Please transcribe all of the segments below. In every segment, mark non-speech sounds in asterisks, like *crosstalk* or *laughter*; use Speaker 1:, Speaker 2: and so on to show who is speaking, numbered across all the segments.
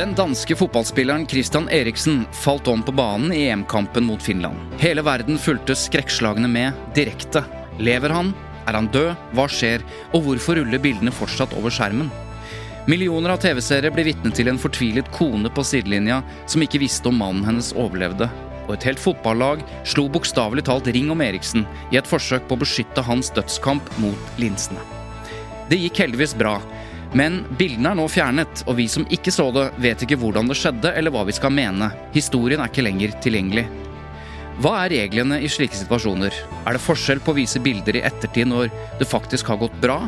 Speaker 1: Den danske fotballspilleren Christian Eriksen falt om på banen i EM-kampen mot Finland. Hele verden fulgte skrekkslagne med direkte. Lever han? Er han død? Hva skjer? Og hvorfor ruller bildene fortsatt over skjermen? Millioner av TV-seere blir vitne til en fortvilet kone på sidelinja som ikke visste om mannen hennes overlevde. Og et helt fotballag slo bokstavelig talt ring om Eriksen i et forsøk på å beskytte hans dødskamp mot linsene. Det gikk heldigvis bra, men bildene er nå fjernet, og vi som ikke så det, vet ikke hvordan det skjedde eller hva vi skal mene. Historien er ikke lenger tilgjengelig. Hva er reglene i slike situasjoner? Er det forskjell på å vise bilder i ettertid når det faktisk har gått bra?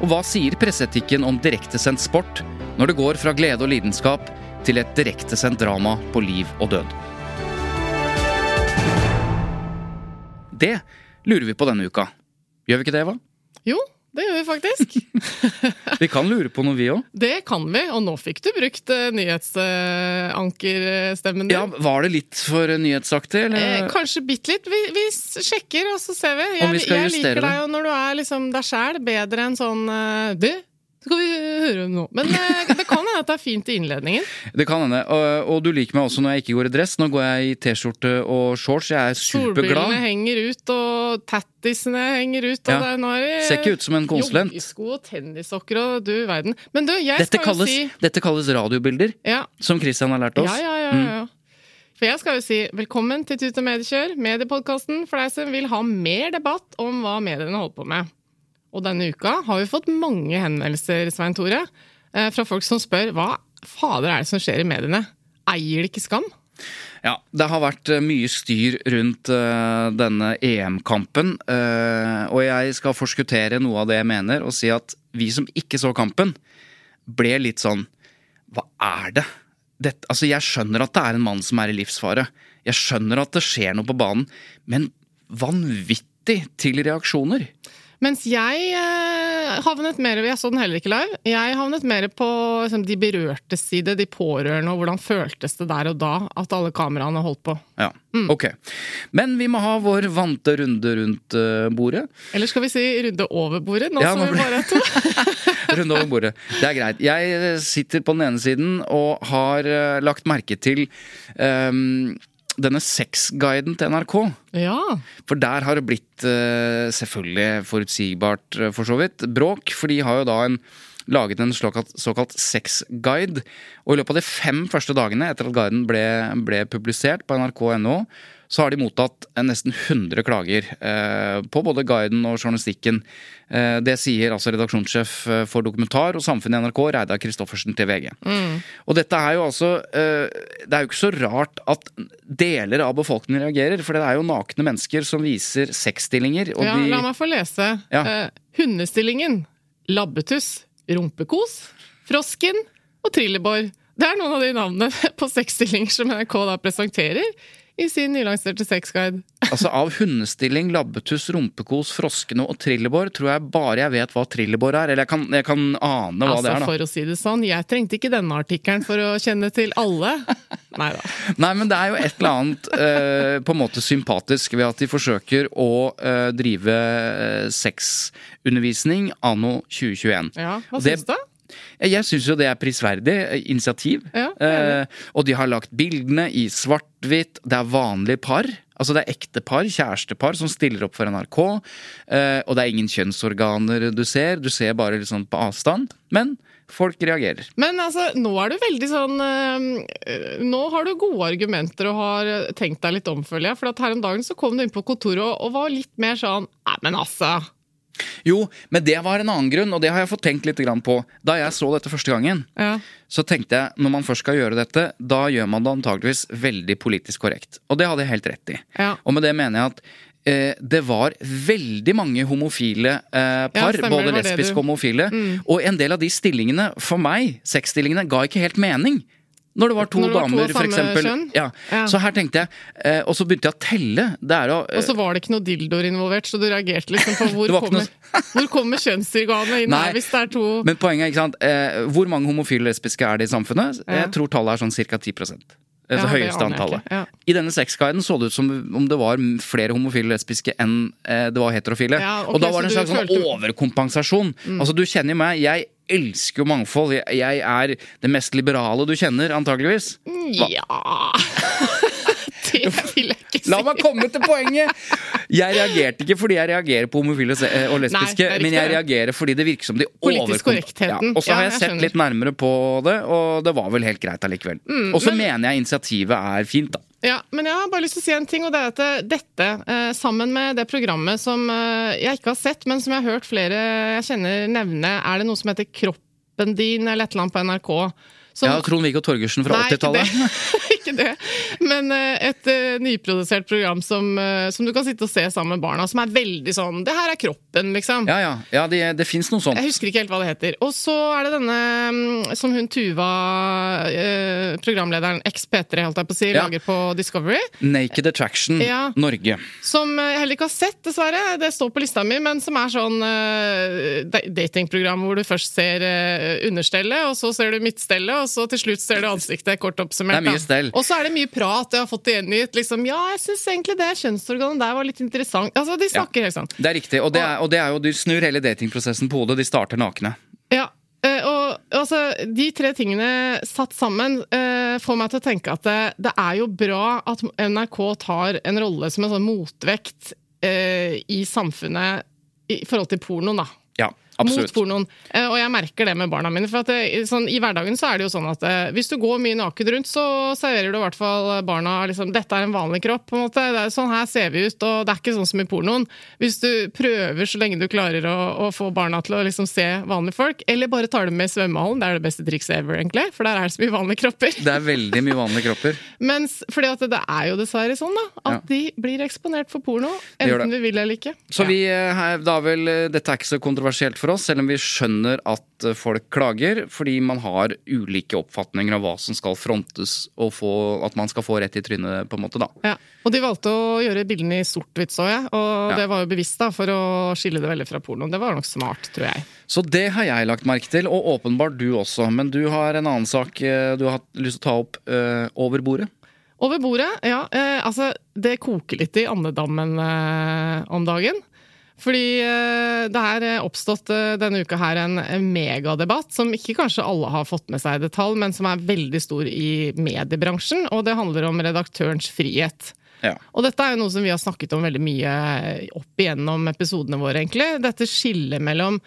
Speaker 1: Og hva sier presseetikken om direktesendt sport når det går fra glede og lidenskap til et direktesendt drama på liv og død? Det lurer vi på denne uka. Gjør vi ikke det, Eva?
Speaker 2: Jo, det gjør vi faktisk. *laughs*
Speaker 1: Vi kan lure på noe, vi òg.
Speaker 2: Det kan vi, og nå fikk du brukt uh, nyhetsankerstemmen din.
Speaker 1: Ja, var det litt for nyhetsaktig, eller?
Speaker 2: Eh, kanskje bitte litt. Vi, vi sjekker, og så ser vi. Jeg,
Speaker 1: vi
Speaker 2: jeg liker deg jo når du er liksom deg sjæl, bedre enn sånn uh, Det skal vi høre om noe. Men eh, det kan hende at det er fint i innledningen.
Speaker 1: Det kan hende. Og, og du liker meg også når jeg ikke går i dress. Nå går jeg i T-skjorte og shorts. Jeg er
Speaker 2: Solbrillene
Speaker 1: superglad.
Speaker 2: henger ut, og tattisene henger ut. Og
Speaker 1: Ja.
Speaker 2: det er, nå er det
Speaker 1: Ser ikke ut som en konsulent.
Speaker 2: Joggesko og tennissokker og du verden. Men du, jeg
Speaker 1: Dette
Speaker 2: skal
Speaker 1: kalles,
Speaker 2: jo si
Speaker 1: dette kalles radiobilder,
Speaker 2: ja,
Speaker 1: som Christian har lært oss.
Speaker 2: Ja, ja, ja,
Speaker 1: Mm.
Speaker 2: ja, ja. For jeg skal jo si velkommen til Tut og Mediekjør, mediepodkasten for deg som vil ha mer debatt om hva mediene holder på med. Og denne uka har vi fått mange henvendelser, Svein Tore, eh, fra folk som spør hva fader er det som skjer i mediene? Eier det ikke skam?
Speaker 1: Ja, det har vært eh, mye styr rundt eh, denne EM-kampen. og jeg skal forskuttere noe av det jeg mener, og si at vi som ikke så kampen, ble litt sånn Hva er det? Dette, altså, jeg skjønner at det er en mann som er i livsfare. Jeg skjønner at det skjer noe på banen, men vanvittig til reaksjoner.
Speaker 2: Mens jeg eh, havnet mer Jeg så den heller ikke live. Jeg havnet mer på liksom, de berørtes side, de pårørende, og hvordan føltes det der og da at alle kameraene holdt på.
Speaker 1: Ja,
Speaker 2: Mm.
Speaker 1: ok. Men vi må ha vår vante runde rundt eh, bordet.
Speaker 2: Eller skal vi si runde over bordet, nå
Speaker 1: Ja,
Speaker 2: som vi bare er to? *laughs*
Speaker 1: Runde over bordet. Det er greit. Jeg eh, sitter på den ene siden og har lagt merke til ehm, denne sexguiden til NRK.
Speaker 2: Ja.
Speaker 1: For der har det blitt eh, selvfølgelig forutsigbart, eh, for så vidt, bråk. For de har jo da en, laget en såkalt, såkalt sexguide. Og i løpet av de fem første dagene etter at guiden ble, ble publisert på nrk.no, så har de mottatt eh, nesten 100 klager eh, på både guiden og journalistikken. Eh, det sier altså redaksjonssjef for dokumentar og Samfunnet i NRK, Reidar Christoffersen til VG. Og dette er jo altså Det er jo ikke så rart at deler av befolkningen reagerer, for det er jo nakne mennesker som viser sexstillinger. Og
Speaker 2: ja,
Speaker 1: de,
Speaker 2: la meg få lese.
Speaker 1: Ja.
Speaker 2: Hundestillingen, labbetuss, rumpekos, frosken og trillebår. Det er noen av de navnene *laughs* på sexstillinger som NRK da presenterer i sin nylanserte sexguide.
Speaker 1: altså Av hundestilling, labbetuss, rumpekos, froskene og trillebår tror jeg bare jeg vet hva trillebår er. Eller jeg kan, jeg kan ane hva
Speaker 2: Altså,
Speaker 1: det er, da.
Speaker 2: for å si det sånn, jeg trengte ikke denne artikkelen for å kjenne til alle. Nei da.
Speaker 1: Nei, men det er jo et eller annet eh, på en måte sympatisk ved at de forsøker å eh, drive eh, sexundervisning anno 2021.
Speaker 2: Ja, hva syns du?
Speaker 1: Jeg syns jo det er prisverdig eh, initiativ.
Speaker 2: Ja,
Speaker 1: eh, og de har lagt bildene i svart-hvitt. Det er vanlige par. Altså Det er ektepar, kjærestepar, som stiller opp for NRK. eh, og det er ingen kjønnsorganer du ser. Du ser bare sånn på avstand. Men folk reagerer.
Speaker 2: Men altså, nå er du veldig sånn øh, Nå har du gode argumenter og har tenkt deg litt om, føler jeg. For at her om dagen så kom du inn på kontoret og, og var litt mer sånn Nei, men altså.
Speaker 1: Jo, men det var en annen grunn, og det har jeg fått tenkt litt på. Da jeg så dette første gangen,
Speaker 2: Ja.
Speaker 1: så tenkte jeg når man først skal gjøre dette, da gjør man det antageligvis veldig politisk korrekt. Og det hadde jeg helt rett i.
Speaker 2: Ja.
Speaker 1: Og med det mener jeg at eh, det var veldig mange homofile eh, par,
Speaker 2: ja,
Speaker 1: både lesbiske og homofile. Og en del av de stillingene, for meg, sexstillingene, ga ikke helt mening. Når det var to
Speaker 2: det var
Speaker 1: damer,
Speaker 2: av
Speaker 1: for eksempel. Ja.
Speaker 2: Ja.
Speaker 1: Så her tenkte jeg, eh, og så begynte jeg å telle. Det er jo
Speaker 2: Og så var det ikke noe dildoer involvert, så du reagerte liksom på *laughs* hvor kommer, noe... hvor kommer kjønnsorganet inn
Speaker 1: Nei,
Speaker 2: her, hvis det er to
Speaker 1: Men poenget er, ikke sant eh, Hvor mange homofile lesbiske er det i samfunnet?
Speaker 2: Ja.
Speaker 1: Jeg tror tallet er sånn ca. 10 Det
Speaker 2: Ja,
Speaker 1: høyeste antallet.
Speaker 2: ja.
Speaker 1: I denne sexguiden så det ut som om det var flere homofile lesbiske enn eh, det var heterofile.
Speaker 2: Ja, okay,
Speaker 1: og da var det en slags
Speaker 2: følte...
Speaker 1: sånn
Speaker 2: overkompensasjon. Mm.
Speaker 1: Altså Du kjenner jo meg, jeg elsker jo mangfold. Jeg, jeg er det mest liberale du kjenner, antageligvis. Hva?
Speaker 2: Ja Det vil jeg ikke *laughs* si.
Speaker 1: La meg komme til poenget! Jeg reagerte ikke fordi jeg reagerer på homofile og eh, lesbiske,
Speaker 2: Nei,
Speaker 1: men jeg reagerer fordi det virker som de
Speaker 2: korrektheten.
Speaker 1: Ja, og så
Speaker 2: Ja,
Speaker 1: har jeg,
Speaker 2: jeg
Speaker 1: sett
Speaker 2: skjønner.
Speaker 1: litt nærmere på det, og det var vel helt greit allikevel. og så
Speaker 2: men-
Speaker 1: mener jeg initiativet er fint, da.
Speaker 2: Ja, men jeg har bare lyst til å si en ting, og det er at eh, dette, eh, sammen med det programmet som jeg ikke har sett, men som jeg har hørt flere jeg kjenner nevne, er det noe som heter Kroppen din, eller et eller annet på NRK. Som,
Speaker 1: Ja, Trond-Viggo Torgersen fra 80-tallet. *laughs*
Speaker 2: ikke det. Men eh, et eh, nyprodusert program som, eh, som du kan sitte og se sammen med barna, som er veldig sånn Det her er kroppen, liksom.
Speaker 1: Ja, ja. ja det, det fins noe sånt.
Speaker 2: Jeg husker ikke helt hva det heter. Og så er det denne mm, som hun Tuva, programlederen, eks-P3, holdt jeg på å si,
Speaker 1: Ja.
Speaker 2: lager på Discovery.
Speaker 1: Naked Attraction
Speaker 2: Ja.
Speaker 1: Norge.
Speaker 2: Som jeg heller ikke har sett, dessverre. Det står på lista mi, men som er sånn datingprogram hvor du først ser understellet, og så ser du midtstellet, og så til slutt ser du ansiktet kort oppsummert.
Speaker 1: Det er mye stell.
Speaker 2: Og så er det mye prat. Jeg har fått det gjengitt. Liksom, ja, jeg syns egentlig det kjønnsorganet der var litt interessant. Altså, De snakker helt sånn.
Speaker 1: Det er riktig. Og det er, og det er jo, de snur hele datingprosessen på hodet. De starter nakne.
Speaker 2: Ja, eh, og altså, de tre tingene satt sammen eh, får meg til å tenke at det, det er jo bra at NRK tar en rolle som en sånn motvekt eh, i samfunnet i forhold til porno, da.
Speaker 1: Ja,
Speaker 2: Mot pornoen. Eh, og jeg merker det med barna mine. For at det, sånn, I hverdagen så er det jo sånn at eh, hvis du går mye naken rundt, så serverer du i hvert fall barna liksom, Dette er en vanlig kropp. på en måte. Det er, sånn her ser vi ut, og det er ikke sånn som i pornoen. Hvis du prøver så lenge du klarer å, å få barna til å liksom, se vanlige folk, eller bare tar dem med i svømmehallen, det er det beste trikset ever, egentlig. For der er det så mye vanlige kropper.
Speaker 1: Det er veldig mye vanlige kropper. *laughs*
Speaker 2: Mens, fordi at det er jo dessverre sånn da, at
Speaker 1: Ja.
Speaker 2: de blir eksponert for porno, enten vi vil eller ikke.
Speaker 1: Så
Speaker 2: Ja.
Speaker 1: vi, eh, her, da vel, eh, Dette er ikke så kontroversielt for oss, selv om vi skjønner at eh, folk klager fordi man har ulike oppfatninger av hva som skal frontes, og få, at man skal få rett i trynet, på en måte. da.
Speaker 2: Ja, og de valgte å gjøre bildene i sort-hvitt, så jeg. Og
Speaker 1: Ja.
Speaker 2: det var jo bevisst da, for å skille det veldig fra pornoen. Det var nok smart, tror jeg.
Speaker 1: Så det har jeg lagt merke til, og åpenbart du også. Men du har en annen sak eh, du har hatt lyst til å ta opp øh, over bordet.
Speaker 2: Over bordet, ja. Eh, altså, det koker litt i andedammen eh, om dagen. Fordi eh, det er eh, oppstått eh, denne uka her en, en megadebatt som ikke kanskje alle har fått med seg i detalj, men som er veldig stor i mediebransjen, og det handler om redaktørens frihet.
Speaker 1: Ja.
Speaker 2: Og dette er jo noe som vi har snakket om veldig mye opp igjennom episodene våre, egentlig. Dette skillet mellom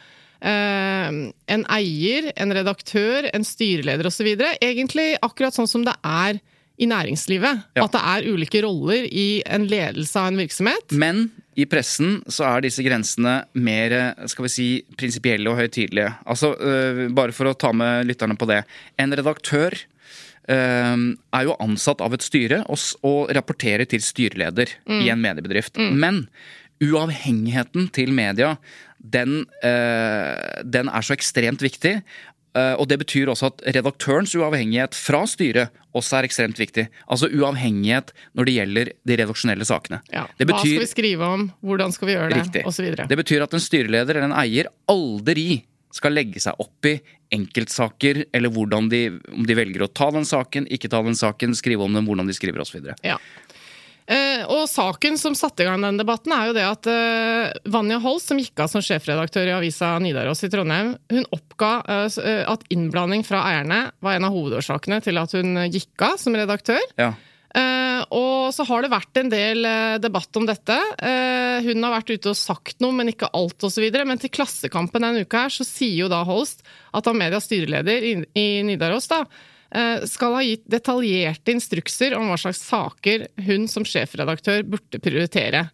Speaker 2: eh, en eier, en redaktør, en styreleder osv. Egentlig akkurat sånn som det er i næringslivet.
Speaker 1: Ja.
Speaker 2: At det er ulike roller i en ledelse av en virksomhet.
Speaker 1: Men i pressen så er disse grensene mer skal vi si, prinsipielle og høytidelige. Altså, øh, bare for å ta med lytterne på det. En redaktør øh, er jo ansatt av et styre og, og rapporterer til styreleder i en mediebedrift. Men uavhengigheten til media, den, øh, den er så ekstremt viktig. Uh, og Det betyr også at redaktørens uavhengighet fra styret også er ekstremt viktig. Altså uavhengighet når det gjelder de redaksjonelle sakene.
Speaker 2: Ja.
Speaker 1: Det
Speaker 2: Hva skal vi skrive om, hvordan skal vi gjøre det,
Speaker 1: riktig.
Speaker 2: osv.
Speaker 1: Det betyr at en styreleder eller en eier aldri skal legge seg opp i enkeltsaker, eller hvordan de, om de velger å ta den saken, ikke ta den saken, skrive om den, hvordan de skriver osv.
Speaker 2: Ja. Eh, og saken som satte i gang den debatten, er jo det at eh, Vanja Holst, som gikk av som sjefredaktør i avisa Nidaros i Trondheim, hun oppga eh, at innblanding fra eierne var en av hovedårsakene til at hun gikk av som redaktør.
Speaker 1: Ja.
Speaker 2: Eh, og så har det vært en del eh, debatt om dette. Eh, hun har vært ute og sagt noe, men ikke alt osv. Men til Klassekampen denne uka her, så sier jo da Holst at Amedias styreleder i, i Nidaros da, skal ha gitt detaljerte instrukser om hva slags saker hun som sjefredaktør burde prioritere.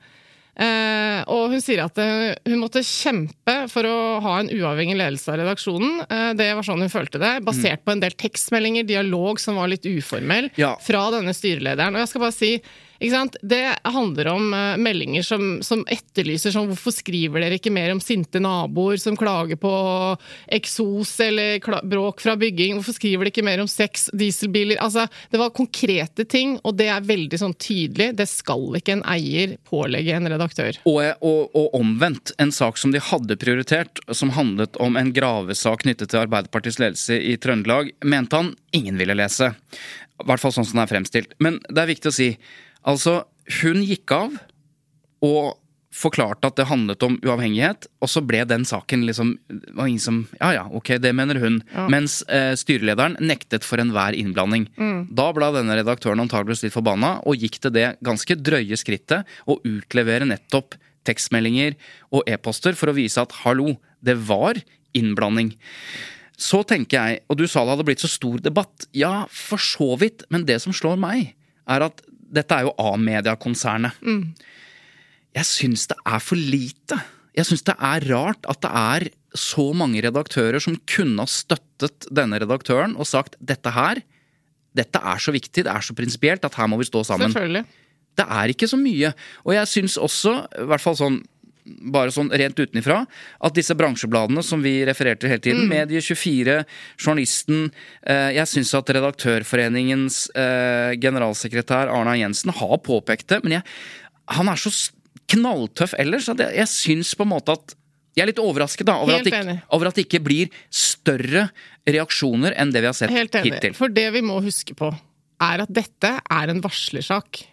Speaker 2: Uh, og hun sier at uh, hun måtte kjempe for å ha en uavhengig ledelse av redaksjonen. Uh, det var sånn hun følte det, basert på en del tekstmeldinger, dialog som var litt uformell,
Speaker 1: Ja.
Speaker 2: fra denne styrelederen. Og jeg skal bare si? Det handler om eh, meldinger som, som etterlyser sånn Hvorfor skriver dere ikke mer om sinte naboer som klager på eksos eller bråk fra bygging? Hvorfor skriver dere ikke mer om sex, dieselbiler? Altså, det var konkrete ting, og det er veldig sånn tydelig. Det skal ikke en eier pålegge en redaktør.
Speaker 1: Og, og, og omvendt. En sak som de hadde prioritert, som handlet om en gravesak knyttet til Arbeiderpartiets ledelse i Trøndelag, mente han ingen ville lese. I hvert fall sånn som den er fremstilt. Men det er viktig å si. Altså, hun gikk av og forklarte at det handlet om uavhengighet, og så ble den saken liksom var ingen som, Ja ja, ok, det mener hun. Mens eh, styrelederen nektet for enhver innblanding. Da ble denne redaktøren antageligvis litt forbanna, og gikk til det ganske drøye skrittet å utlevere nettopp tekstmeldinger og e-poster for å vise at hallo, det var innblanding. Så tenker jeg, og du sa det hadde blitt så stor debatt. Ja, for så vidt, men det som slår meg, er at dette er jo A-media-konsernet. Jeg syns det er for lite. Jeg syns det er rart at det er så mange redaktører som kunne ha støttet denne redaktøren og sagt dette her, dette er så viktig, det er så prinsipielt at her må vi stå sammen.
Speaker 2: Selvfølgelig.
Speaker 1: Det er ikke så mye. Og jeg syns også, i hvert fall sånn bare sånn rent utenifra, at disse bransjebladene som vi refererte hele tiden, Medie24, Journalisten eh, Jeg syns at Redaktørforeningens eh, generalsekretær Arna Jensen har påpekt det, men jeg, han er så knalltøff ellers at jeg, jeg syns på en måte at jeg er litt overrasket da, over at, det, ikke- over at det ikke blir større reaksjoner enn det vi har sett hittil.
Speaker 2: For det vi må huske på, er at dette er en varslersak.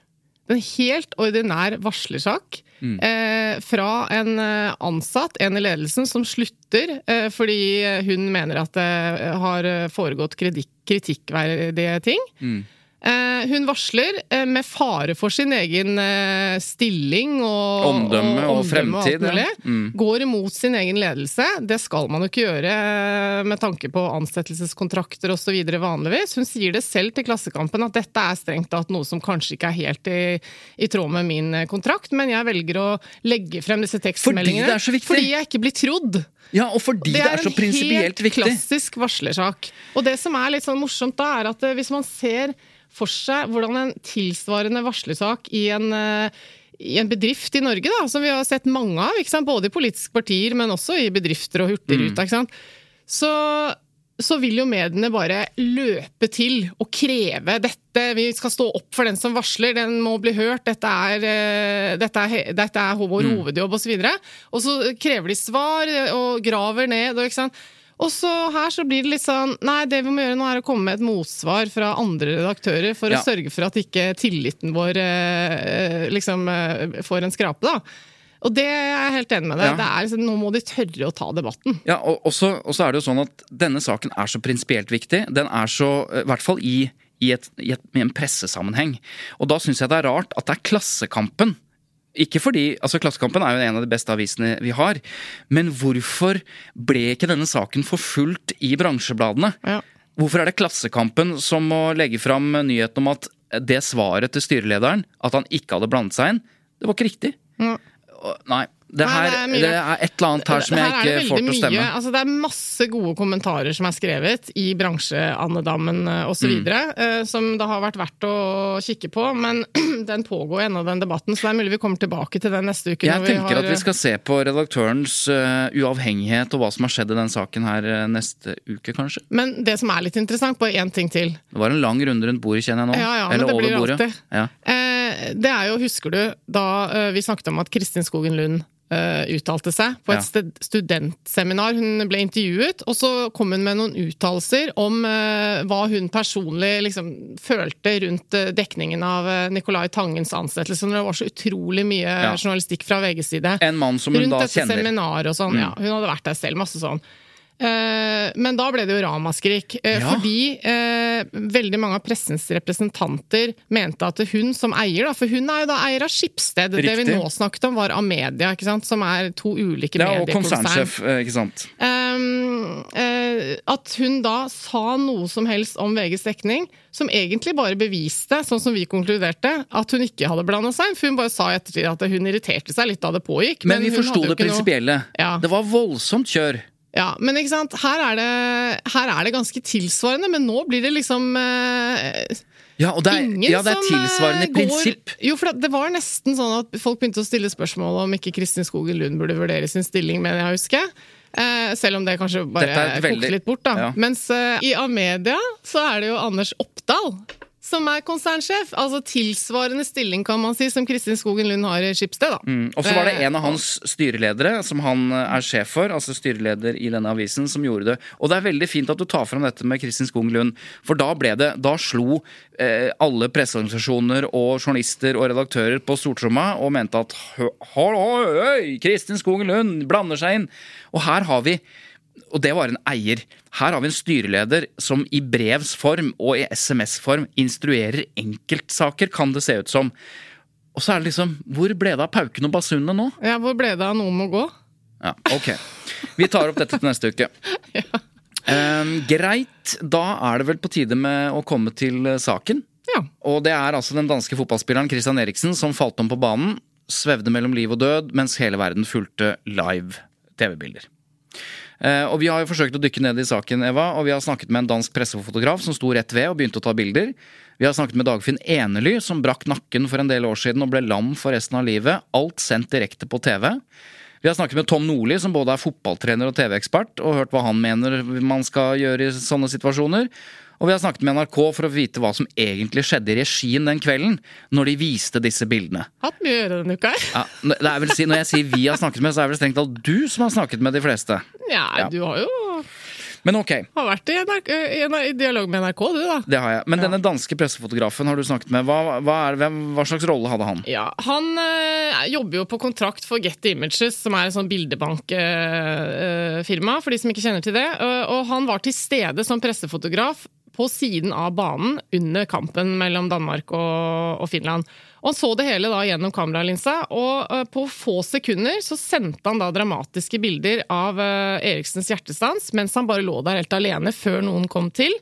Speaker 2: En helt ordinær varslersak
Speaker 1: Mm.
Speaker 2: eh, fra en eh, ansatt, en i ledelsen, som slutter eh, fordi hun mener at det har foregått kritikk, kritikkverdige ting.
Speaker 1: Mm.
Speaker 2: Eh, hun varsler eh, med fare for sin egen eh, stilling og
Speaker 1: Omdømme og
Speaker 2: og
Speaker 1: fremtid,
Speaker 2: alt mulig.
Speaker 1: ja. Mm.
Speaker 2: Går imot sin egen ledelse. Det skal man jo ikke gjøre med tanke på ansettelseskontrakter osv. vanligvis. Hun sier det selv til Klassekampen at dette er strengt tatt noe som kanskje ikke er helt i, i tråd med min kontrakt, men jeg velger å legge frem disse tekstmeldingene
Speaker 1: det er så viktig.
Speaker 2: fordi jeg ikke blir trodd.
Speaker 1: Ja, og fordi det er, så prinsipielt viktig.
Speaker 2: Det er en helt klassisk varslersak. Og det som er litt sånn morsomt da, er at hvis man ser for seg hvordan en tilsvarende varslersak i en eh, i en bedrift i Norge, da, som vi har sett mange av, ikke sant? både i politiske partier, men også i bedrifter og Hurtigruta, ikke sant? Så, så vil jo mediene bare løpe til og kreve dette. Vi skal stå opp for den som varsler, den må bli hørt, dette er, eh, dette er, dette er vår hovedjobb, osv. Og, så og så krever de svar og graver ned. Og, ikke sant? Og så her så blir det litt sånn Nei, det vi må gjøre nå, er å komme med et motsvar fra andre redaktører for
Speaker 1: Ja.
Speaker 2: å sørge for at ikke tilliten vår eh, liksom eh, får en skrape, da. Og det er jeg helt enig med deg.
Speaker 1: Ja.
Speaker 2: Det er liksom, nå må de tørre å ta debatten.
Speaker 1: Ja, og også, og så er det jo sånn at denne saken er så prinsipielt viktig. Den er så, i hvert fall i, i, et, i, et, i en pressesammenheng. Og da syns jeg det er rart at det er Klassekampen. Ikke fordi, altså Klassekampen er jo en av de beste avisene vi har, men hvorfor ble ikke denne saken forfulgt i bransjebladene?
Speaker 2: Ja.
Speaker 1: Hvorfor er det Klassekampen som må legge fram nyheten om at det svaret til styrelederen, at han ikke hadde blandet seg inn, det var ikke riktig?
Speaker 2: Ja.
Speaker 1: Nei, det,
Speaker 2: Nei, det er
Speaker 1: det er et eller annet her som jeg
Speaker 2: Her
Speaker 1: ikke får til å stemme.
Speaker 2: Altså, det er masse gode kommentarer som er skrevet i bransjeandedammen osv.,
Speaker 1: Mm.
Speaker 2: eh, som det har vært verdt å kikke på. Men *clears throat* den pågår ennå, den debatten, så det er mulig vi kommer tilbake til den neste uke.
Speaker 1: Jeg
Speaker 2: når
Speaker 1: tenker
Speaker 2: har,
Speaker 1: at vi skal se på redaktørens uh, uavhengighet og hva som har skjedd i den saken her uh, neste uke, kanskje.
Speaker 2: Men det som er litt interessant, bare én ting til.
Speaker 1: Det var en lang runde rundt bordet, kjenner jeg nå.
Speaker 2: Ja, ja, men
Speaker 1: Eller over bordet.
Speaker 2: alltid.
Speaker 1: Ja.
Speaker 2: Eh, det er jo, husker du, da eh, vi snakket om at Kristin Skogen Lund eh, uttalte seg på et
Speaker 1: Ja.
Speaker 2: studentseminar. Hun ble intervjuet, og så kom hun med noen uttalelser om hva hun personlig liksom, følte rundt dekningen av Nicolai Tangens ansettelse, når det var så utrolig mye
Speaker 1: Ja.
Speaker 2: journalistikk fra VGs side.
Speaker 1: En mann som hun
Speaker 2: rundt
Speaker 1: da
Speaker 2: dette
Speaker 1: kjenner. Mm.
Speaker 2: seminaret og sånn. Ja, hun hadde vært der selv, masse sånn. Eh, men da ble det jo ramaskrik. eh,
Speaker 1: Ja.
Speaker 2: Fordi eh, veldig mange av pressens representanter mente at hun som eier, da, for hun er jo da eier av Skipsted, det vi nå snakket om var Amedia, ikke sant? som er to ulike
Speaker 1: Ja, og konsernsjef, eh, ikke sant.
Speaker 2: Um, eh, at hun da sa noe som helst om VGs dekning, som egentlig bare beviste, sånn som vi konkluderte, at hun ikke hadde blanda seg. For hun bare sa ettertid at hun irriterte seg litt da det pågikk.
Speaker 1: Men vi
Speaker 2: hun
Speaker 1: forsto det
Speaker 2: prinsipielle. noe- Ja.
Speaker 1: Det var voldsomt kjør.
Speaker 2: Ja, men ikke sant, her er, det, her er det ganske tilsvarende, men nå blir det liksom eh,
Speaker 1: Ja, og det er,
Speaker 2: ingen
Speaker 1: ja, det er tilsvarende
Speaker 2: eh,
Speaker 1: i prinsipp.
Speaker 2: Jo, for det, det var nesten sånn at folk begynte å stille spørsmål om ikke Kristin Skogen Lund burde vurdere sin stilling, mener jeg å huske. Eh, selv om det kanskje bare
Speaker 1: veldig-
Speaker 2: kokte litt bort, da.
Speaker 1: Ja.
Speaker 2: Mens eh, i Amedia så er det jo Anders Oppdal som er konsernsjef. Altså tilsvarende stilling, kan man si, som Kristin Skogen Lund har i Skipsted, da.
Speaker 1: Mm. Og så var det
Speaker 2: Eh,
Speaker 1: en av hans styreledere, som han eh, er sjef for, altså styreleder i denne avisen, som gjorde det. Og det er veldig fint at du tar fram dette med Kristin Skogen Lund, for da ble det Da slo eh, alle presseorganisasjoner og journalister og redaktører på stortromma og mente at Kristin Skogen Lund blander seg inn. Og her har vi og det var en eier. Her har vi en styreleder som i brevs form og i SMS-form instruerer enkeltsaker, kan det se ut som. Og så er det liksom Hvor ble det av pauken og basunene nå?
Speaker 2: Ja, hvor ble det av noe må gå?
Speaker 1: Ja, ok. Vi tar opp dette til neste uke. *laughs* Ehm, greit. Da er det vel på tide med å komme til eh, saken.
Speaker 2: Ja.
Speaker 1: Og det er altså den danske fotballspilleren Christian Eriksen som falt om på banen, svevde mellom liv og død, mens hele verden fulgte live TV-bilder. Eh, og Vi har jo forsøkt å dykke ned i saken, Eva, og vi har snakket med en dansk pressefotograf som sto rett ved og begynte å ta bilder. Vi har snakket med Dagfinn Enely, som brakk nakken for en del år siden og ble lam for resten av livet. Alt sendt direkte på TV. Vi har snakket med Tom Nordli, som både er fotballtrener og TV-ekspert, og hørt hva han mener man skal gjøre i sånne situasjoner. Og vi har snakket med NRK for å vite hva som egentlig skjedde i regien den kvelden, når de viste disse bildene.
Speaker 2: Hatt mye å gjøre denne uka her.
Speaker 1: Ja, det er vel, når jeg sier vi har snakket med, så er det vel strengt talt du som har snakket med de fleste.
Speaker 2: Ja,
Speaker 1: Ja.
Speaker 2: du har jo
Speaker 1: Men ok,
Speaker 2: har vært i, NRK, i, dialog med NRK, du, da.
Speaker 1: det har jeg. Men denne danske pressefotografen har du snakket med. Hva, hva, er, hvem, hva slags rolle hadde han?
Speaker 2: Ja, Han øh, jobber jo på kontrakt for Getty Images, som er en sånn bildebankfirma, for de som ikke kjenner til det. Eh, og han var til stede som pressefotograf på siden av banen under kampen mellom Danmark og, og Finland. Og Han så det hele da gjennom kameralinsa, og eh, på få sekunder så sendte han da dramatiske bilder av eh, Eriksens hjertestans mens han bare lå der helt alene før noen kom til.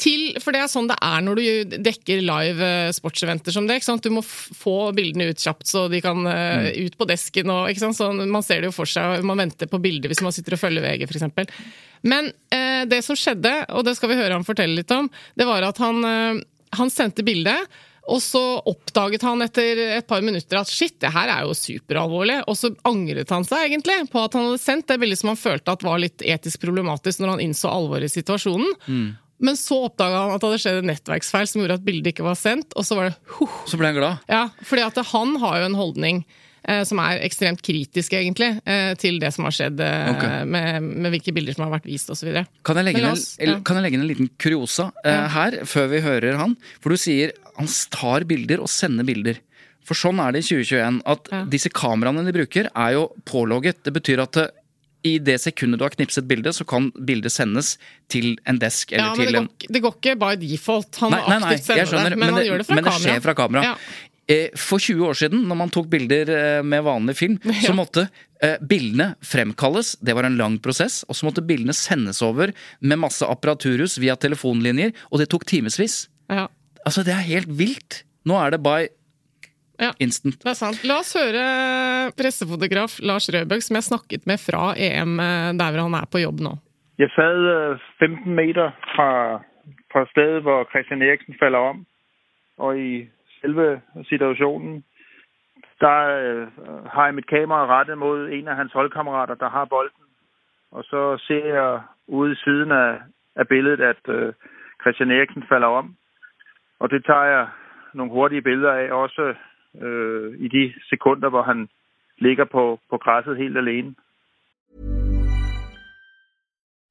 Speaker 2: Til, for det er sånn det er når du dekker live eh, sportseventer som det. Du må få bildene ut kjapt, så de kan uh, ut på desken. Og? Sånn, man ser det jo for seg, man venter på bilder hvis man sitter og følger VG, f.eks. Men eh, det som skjedde, og det skal vi høre han fortelle litt om, det var at han, eh, han sendte bildet. Og så oppdaget han etter et par minutter at shit, det her er jo superalvorlig. Og så angret han seg egentlig på at han hadde sendt det bildet som han følte at var litt etisk problematisk når han innså alvoret i situasjonen. Men så oppdaga han at det hadde skjedd en nettverksfeil som gjorde at bildet ikke var sendt. Og så var det huh.
Speaker 1: Så ble han glad.
Speaker 2: Ja, fordi at han har jo en holdning som er ekstremt kritisk, egentlig, eh, til det som har skjedd
Speaker 1: okay.
Speaker 2: Med, med hvilke bilder som har vært vist osv.
Speaker 1: Kan jeg, legge
Speaker 2: Men
Speaker 1: inn
Speaker 2: la oss-
Speaker 1: en,
Speaker 2: ja.
Speaker 1: kan jeg legge inn en liten kuriosa ja. her, før vi hører han? For du sier han tar bilder og sender bilder. For sånn er det i 2021. At
Speaker 2: Ja.
Speaker 1: disse kameraene de bruker, er jo pålogget. Det betyr at det, i det sekundet du har knipset bildet, så kan bildet sendes til en desk eller
Speaker 2: Ja, men
Speaker 1: til
Speaker 2: det går,
Speaker 1: en
Speaker 2: det går ikke by default. Han
Speaker 1: Nei, nei, nei,
Speaker 2: aktivt sender
Speaker 1: skjønner,
Speaker 2: det, men, han gjør det fra
Speaker 1: men det skjer fra kamera.
Speaker 2: Ja.
Speaker 1: Eh, For 20 år siden, når man tok bilder eh, med vanlig film, *laughs* så måtte eh, bildene fremkalles. Det var en lang prosess. Og så måtte bildene sendes over med masse apparaturhus via telefonlinjer, og det tok timevis.
Speaker 2: Ja.
Speaker 1: Altså, det er helt vilt. Nå er det by
Speaker 2: Ja.
Speaker 1: instant.
Speaker 2: Det er sant. La oss høre pressefotograf Lars Røbøk, som jeg snakket med fra EM, der hvor han er på jobb nå.
Speaker 3: Jeg sad øh, 15 meter fra, fra stedet, hvor Christian Eriksen faller om. Og i selve situationen, der øh, har jeg mit kamera rettet mod en af hans holdkammerater, der har bolden. Og så ser jeg ude i siden af, af billedet, at øh, Christian Eriksen falder om. Og det tager jeg nogle hurtige billeder af, også øh, i de sekunder, hvor han ligger på, på græsset helt alene.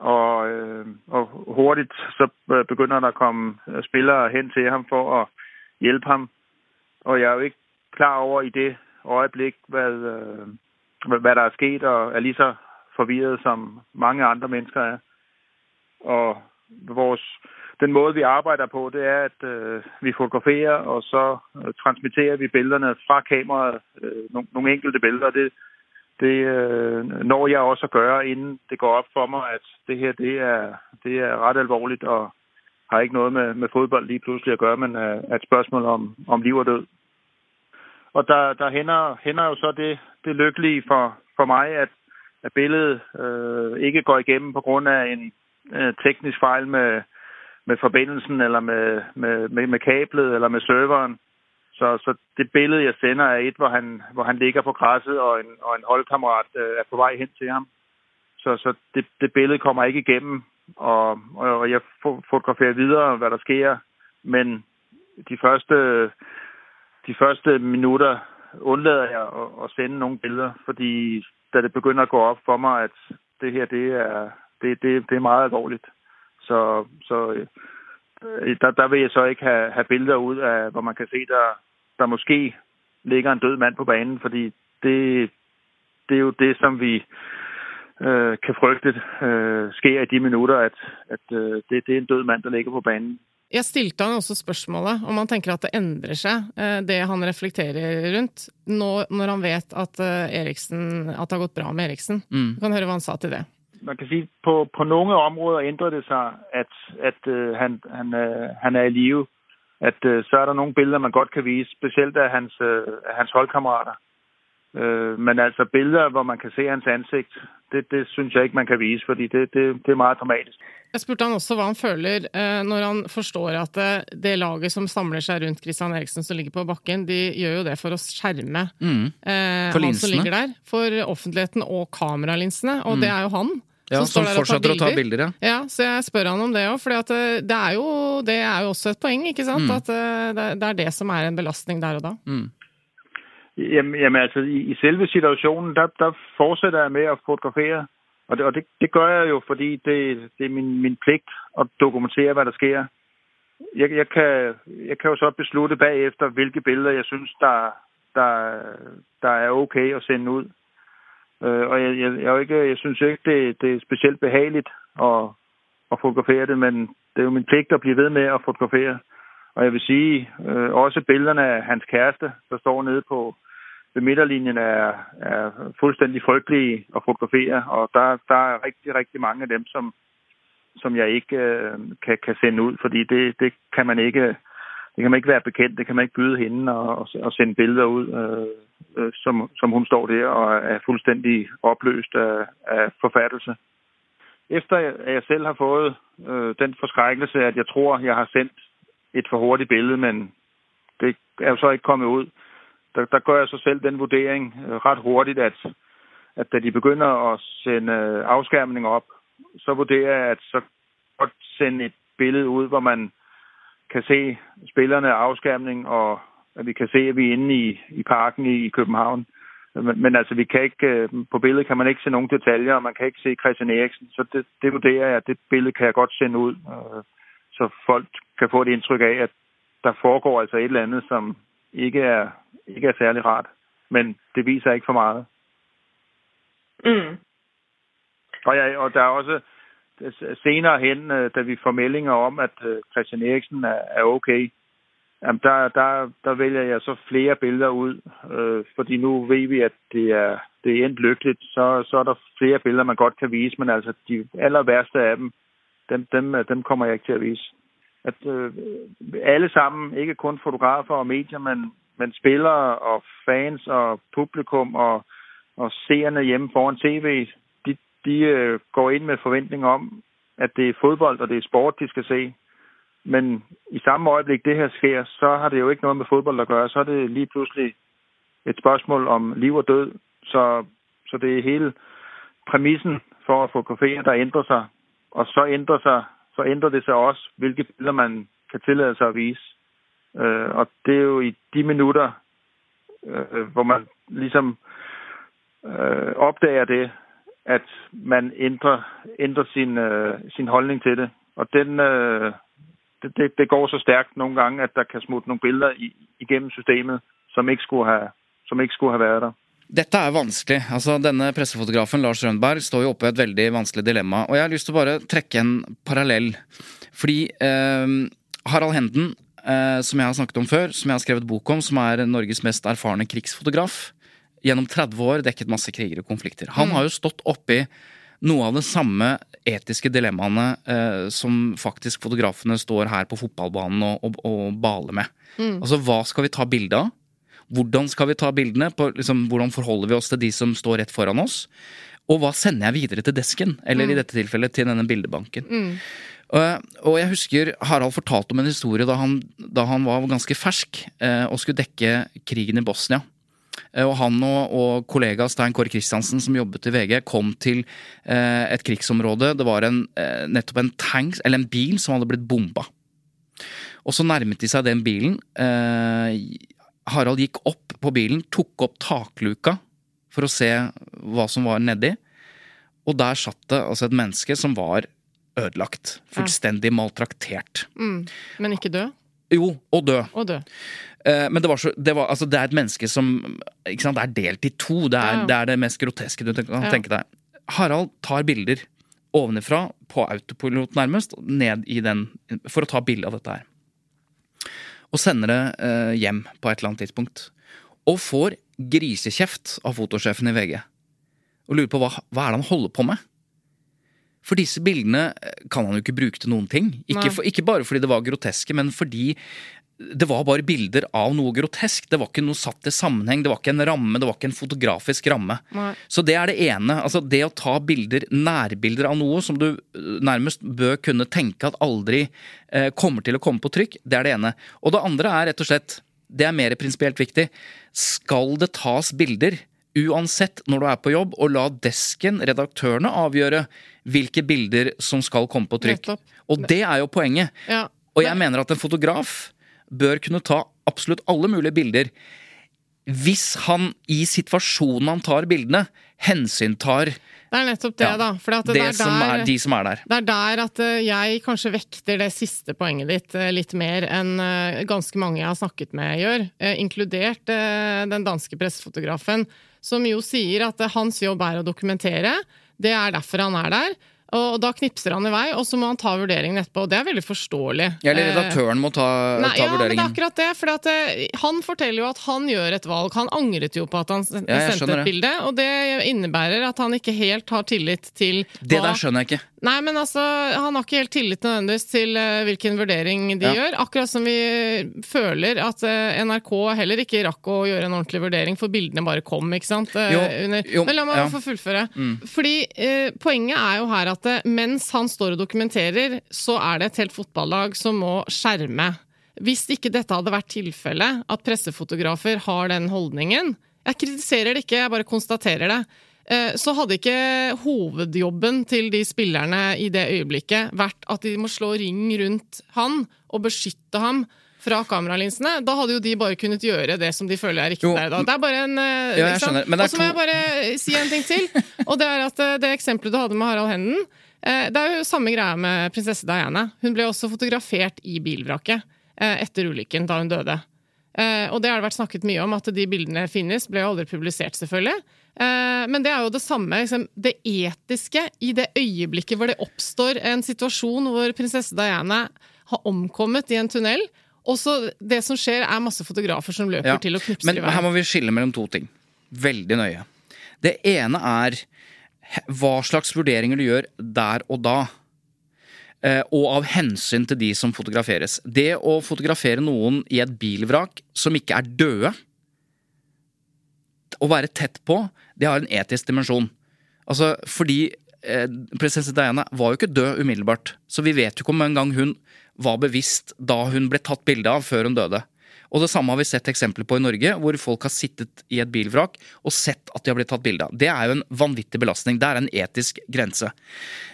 Speaker 3: Og, øh, og hurtigt så øh, begynder der at komme øh, spillere hen til ham for at hjælpe ham. Og jeg er jo ikke klar over i det øjeblik, hvad, hvad, der er sket, og er lige så forvirret som mange andre mennesker er. Og vores, den måde, vi arbejder på, det er, at øh, vi fotograferer, og så transmitterer vi billederne fra kameraet, øh, nogle, nogle enkelte billeder. Det, det øh, når jeg også å gjøre innen det går opp for meg at det her det er, det er rett alvorlig og har ikke noe med, med fodbold lige pludselig å gjøre, men er, er et spørsmål om, om liv og død. Og der, der hender, hender, jo så det, det lykkelige for, for meg at, at billedet øh, ikke går igjennom af en øh, teknisk fejl med, med forbindelsen, eller med, med, med kablet, eller med serveren. Så, så det billede, jeg sender, er et, hvor han, hvor han ligger på græsset, og en, og en holdkammerat øh, er på vej hen til ham. Så, så det, det billede kommer ikke igennem, og, og, jeg fotograferer videre, hvad der sker. Men de første, de første minutter undlader jeg at, at sende nogle billeder, fordi da det begynder at gå op for mig, at det her, det er, det, det, det er meget alvorligt. Så, så øh, der, der vil jeg så ikke have, have billeder ud af, hvor man kan se, der, der måske ligger en død mand på banen, fordi det, det er jo det, som vi øh, kan frygte øh, sker i de minutter, at, at øh, det, det er en død mand, der ligger på banen.
Speaker 2: Jeg stilte han også spørsmålet om han tenker at det endrer seg, eh, det han reflekterer rundt, når han vet at eh, Eriksen, at det har gått bra med Eriksen. Mm. Du kan høre hva han sa til det.
Speaker 3: Man kan si på, på noen områder endrer det seg at, at uh, han, han, uh, han, er i live. At øh, så er der noen bilder man godt kan vise, spesielt av hans, uh, hans holdkammerater. Øh, men altså bilder hvor man kan se hans ansikt, det, det synes jeg ikke man kan vise, fordi det, det, det er meget dramatisk.
Speaker 2: Jeg spurte han også hva han føler eh, når han forstår at det, det, laget som samler seg rundt Christian Eriksen som ligger på bakken, de gjør jo det for å skjerme mm. eh, han som ligger der. For offentligheten og kameralinsene, og mm. det er jo han.
Speaker 1: Ja, som, som fortsetter å ta bilder, ja.
Speaker 2: ja. Så jeg spør han om det òg, for det, det, er jo, det er jo også et poeng, ikke sant? Mm. At eh, det, det, er det som er en belastning der og da. Mm.
Speaker 3: Jamen, altså, i, i selve situasjonen, der, der fortsetter jeg med å fotografere og det, og det, det gør jeg jo, fordi det, det er min, min pligt at dokumentere, hvad der sker. Jeg, jeg, kan, jeg kan jo så beslutte bagefter, hvilke billeder jeg synes, der, der, der er okay at sende ud. Øh, og jeg, jeg, jeg, ikke, jeg synes ikke, det, det er specielt behageligt at, at fotografere det, men det er jo min pligt at blive ved med at fotografere. Og jeg vil sige, øh, også billederne af hans kæreste, der står nede på, ved midterlinjen er, er fuldstændig frygtelige at fotografere, og der, der er rigtig, rigtig mange af dem, som, som jeg ikke øh, kan, kan sende ud, fordi det, det kan man ikke det kan man ikke være bekendt, det kan man ikke byde hende og, og sende øh, øh, som, som hun står der og er fuldstændig oppløst af, af forfattelse. Efter at jeg selv har fået øh, den forskrækkelse, at jeg tror, jeg har sendt et for hurtigt billede, men det er jo så ikke kommet ud, der, der gør jeg så selv den vurdering øh, ret hurtigt, at, at da de begynder at sende øh, opp, op, så vurderer jeg, at så godt sende et billede ud, hvor man kan se spillerne afskærmning, og vi kan se, at vi er inde i, i parken i, i København. Men, men altså, vi kan ikke, øh, på billedet kan man ikke se nogen detaljer, og man kan ikke se Christian Eriksen. Så det, det vurderer jeg, at det billede kan jeg godt sende ud, så folk kan få et indtryk af, at der foregår altså et eller andet, som ikke er ikke er særlig rart. Men det viser ikke for meget.
Speaker 4: Mm.
Speaker 3: Og, ja, og der er også senere hen, øh, da vi får meldinger om, at øh, Christian Eriksen er, er okay, jamen der, der, der vælger jeg så flere billeder ud, øh, fordi nu ved vi, at det er, det er endt lykkeligt, så, så er der flere billeder, man godt kan vise, men altså de aller værste af dem, dem, dem, dem kommer jeg ikke til at vise. At øh, alle sammen, ikke kun fotografer og medier, men, men spillere og fans og publikum og, og seerne hjemme foran tv, de, de øh, går ind med forventning om, at det er fodbold og det er sport, de skal se. Men i samme øjeblik det her sker, så har det jo ikke noget med fodbold at gøre. Så er det lige pludselig et spørgsmål om liv og død. Så, så det er hele præmissen for at fotografere, der ændrer sig. Og så ændrer, sig, så ændrer det sig også, hvilke billeder man kan tillade sig at vise. Øh, og det er jo i de minutter, øh, hvor man ligesom oppdager opdager det, at man ændrer, ændrer sin, øh, sin holdning til det. Og den, øh, det, det, det går så stærkt nogle gange, at der kan smutte nogle billeder i, igennem systemet, som ikke skulle have, som ikke skulle have været der.
Speaker 1: Dette er vanskelig. altså Denne pressefotografen Lars Rønberg står jo oppe i et veldig vanskelig dilemma. Og jeg har lyst til å bare trekke en parallell. Fordi eh, Harald Henden, eh, som jeg har snakket om før, som jeg har skrevet bok om, som er Norges mest erfarne krigsfotograf, gjennom 30 år dekket masse kriger og konflikter. Han har jo stått oppi noe av det samme etiske dilemmaene eh, som faktisk fotografene står her på fotballbanen og, og, og baler med. Altså, hva skal vi ta bilde av? Hvordan skal vi ta bildene? På, liksom, hvordan forholder vi oss til de som står rett foran oss? Og hva sender jeg videre til desken? Eller i dette tilfellet til denne bildebanken. Og, og jeg husker Harald fortalte om en historie da han, da han var ganske fersk uh, og skulle dekke krigen i Bosnia. Eh, Og han og, og kollega Stein Kåre Kristiansen som jobbet i VG, kom til eh, et krigsområde. Det var en, eh, nettopp en tank, eller en bil som hadde blitt bomba. Og så nærmet de seg den bilen. Eh, Harald gikk opp på bilen, tok opp takluka for å se hva som var nedi. Og der satt det altså et menneske som var ødelagt. Fullstendig maltraktert.
Speaker 2: Mm. Men ikke død?
Speaker 1: Jo, og død.
Speaker 2: Og død.
Speaker 1: Eh, Men det, var så, det, var, altså, det er et menneske som sant, er delt i to. Det er,
Speaker 2: Ja.
Speaker 1: det er det mest groteske du kan tenke deg. Harald tar bilder ovenifra, på autopilot nærmest, ned i den for å ta bilde av dette her. Og sender det eh, hjem på et eller annet tidspunkt. Og får grisekjeft av fotosjefen i VG. Og lurer på hva, hva er det han holder på med? For disse bildene eh, kan han jo ikke bruke til noen ting. Ikke, for, ikke bare fordi det var groteske, men fordi det var bare bilder av noe grotesk. Det var ikke noe satt i sammenheng, det var ikke en ramme, det var ikke en fotografisk ramme.
Speaker 2: Nei.
Speaker 1: Så det er det ene. altså Det å ta bilder, nærbilder av noe som du øh, nærmest bør kunne tenke at aldri eh, kommer til å komme på trykk, det er det ene. Og det andre er rett og slett, det er mer prinsipielt viktig, skal det tas bilder uansett når du er på jobb, og la desken, redaktørene, avgjøre hvilke bilder som skal komme på trykk.
Speaker 2: Nettopp.
Speaker 1: Og det er jo poenget.
Speaker 2: Ja.
Speaker 1: Og jeg mener at en fotograf bør kunne ta absolutt alle mulige bilder hvis han i situasjonen han tar bildene, hensyntar
Speaker 2: Det er nettopp det,
Speaker 1: Ja,
Speaker 2: da. For
Speaker 1: det,
Speaker 2: det, er
Speaker 1: som
Speaker 2: der,
Speaker 1: er de som er der.
Speaker 2: det er der at eh, jeg kanskje vekter det siste poenget ditt eh, litt mer enn eh, ganske mange jeg har snakket med gjør, inkludert den danske pressefotografen, som jo sier at hans jobb er å dokumentere. Det er derfor han er der. Og da knipser han i vei, og så må han ta vurderingen etterpå. Og det er veldig forståelig.
Speaker 1: Eller
Speaker 2: Eh,
Speaker 1: redaktøren må ta,
Speaker 2: Nei,
Speaker 1: ta
Speaker 2: ja, men det er akkurat det. For at, eh, han forteller jo at han gjør et valg. Han angret jo på at han sen-
Speaker 1: Ja,
Speaker 2: sendte et
Speaker 1: det.
Speaker 2: bilde. Og det innebærer at han ikke helt har tillit til
Speaker 1: Det
Speaker 2: hva
Speaker 1: der skjønner jeg ikke.
Speaker 2: Nei, men altså, han har ikke helt tillit nødvendigvis til eh, hvilken vurdering de
Speaker 1: Ja.
Speaker 2: gjør. Akkurat som vi føler at NRK heller ikke rakk å gjøre en ordentlig vurdering, for bildene bare kom, ikke sant?
Speaker 1: Jo, jo,
Speaker 2: men la meg
Speaker 1: ja. Mm.
Speaker 2: få fullføre. Fordi eh, poenget er jo her at eh, mens han står og dokumenterer, så er det et helt fotballag som må skjerme. Hvis ikke dette hadde vært tilfellet, at pressefotografer har den holdningen Jeg kritiserer det ikke, jeg bare konstaterer det. eh, Så hadde ikke hovedjobben til de spillerne i det øyeblikket vært at de må slå ring rundt han og beskytte ham fra kameralinsene. Da hadde jo de bare kunnet gjøre det som de føler er riktig
Speaker 1: Jo,
Speaker 2: der. Da. Det er bare en eh,
Speaker 1: Ja, er
Speaker 2: Og så må jeg bare si en ting til. Og det er at eh, det eksempelet du hadde med Harald Henden eh, Det er jo samme greia med prinsesse Diana. Hun ble også fotografert i bilvraket eh, etter ulykken, da hun døde. Eh, og det har det vært snakket mye om, at de bildene finnes. Ble jo aldri publisert, selvfølgelig. Eh, men det er jo det samme. Liksom, det etiske i det øyeblikket hvor det oppstår en situasjon hvor prinsesse Diana har omkommet i en tunnel. Og så det som skjer, er masse fotografer som løper
Speaker 1: Ja.
Speaker 2: til og knipser
Speaker 1: Men
Speaker 2: i vei.
Speaker 1: her må vi skille mellom to ting. Veldig nøye. Det ene er hva slags vurderinger du gjør der og da. Eh, og av hensyn til de som fotograferes. Det å fotografere noen i et bilvrak som ikke er døde, å være tett på, det har en etisk dimensjon. Altså, fordi eh, prinsesse Diana var jo ikke død umiddelbart, så vi vet jo ikke om en gang hun var bevisst da hun ble tatt bilde av før hun døde. Og det samme har vi sett eksempler på i Norge, hvor folk har sittet i et bilvrak og sett at de har blitt tatt bilde av. Det er jo en vanvittig belastning. Det er en etisk grense.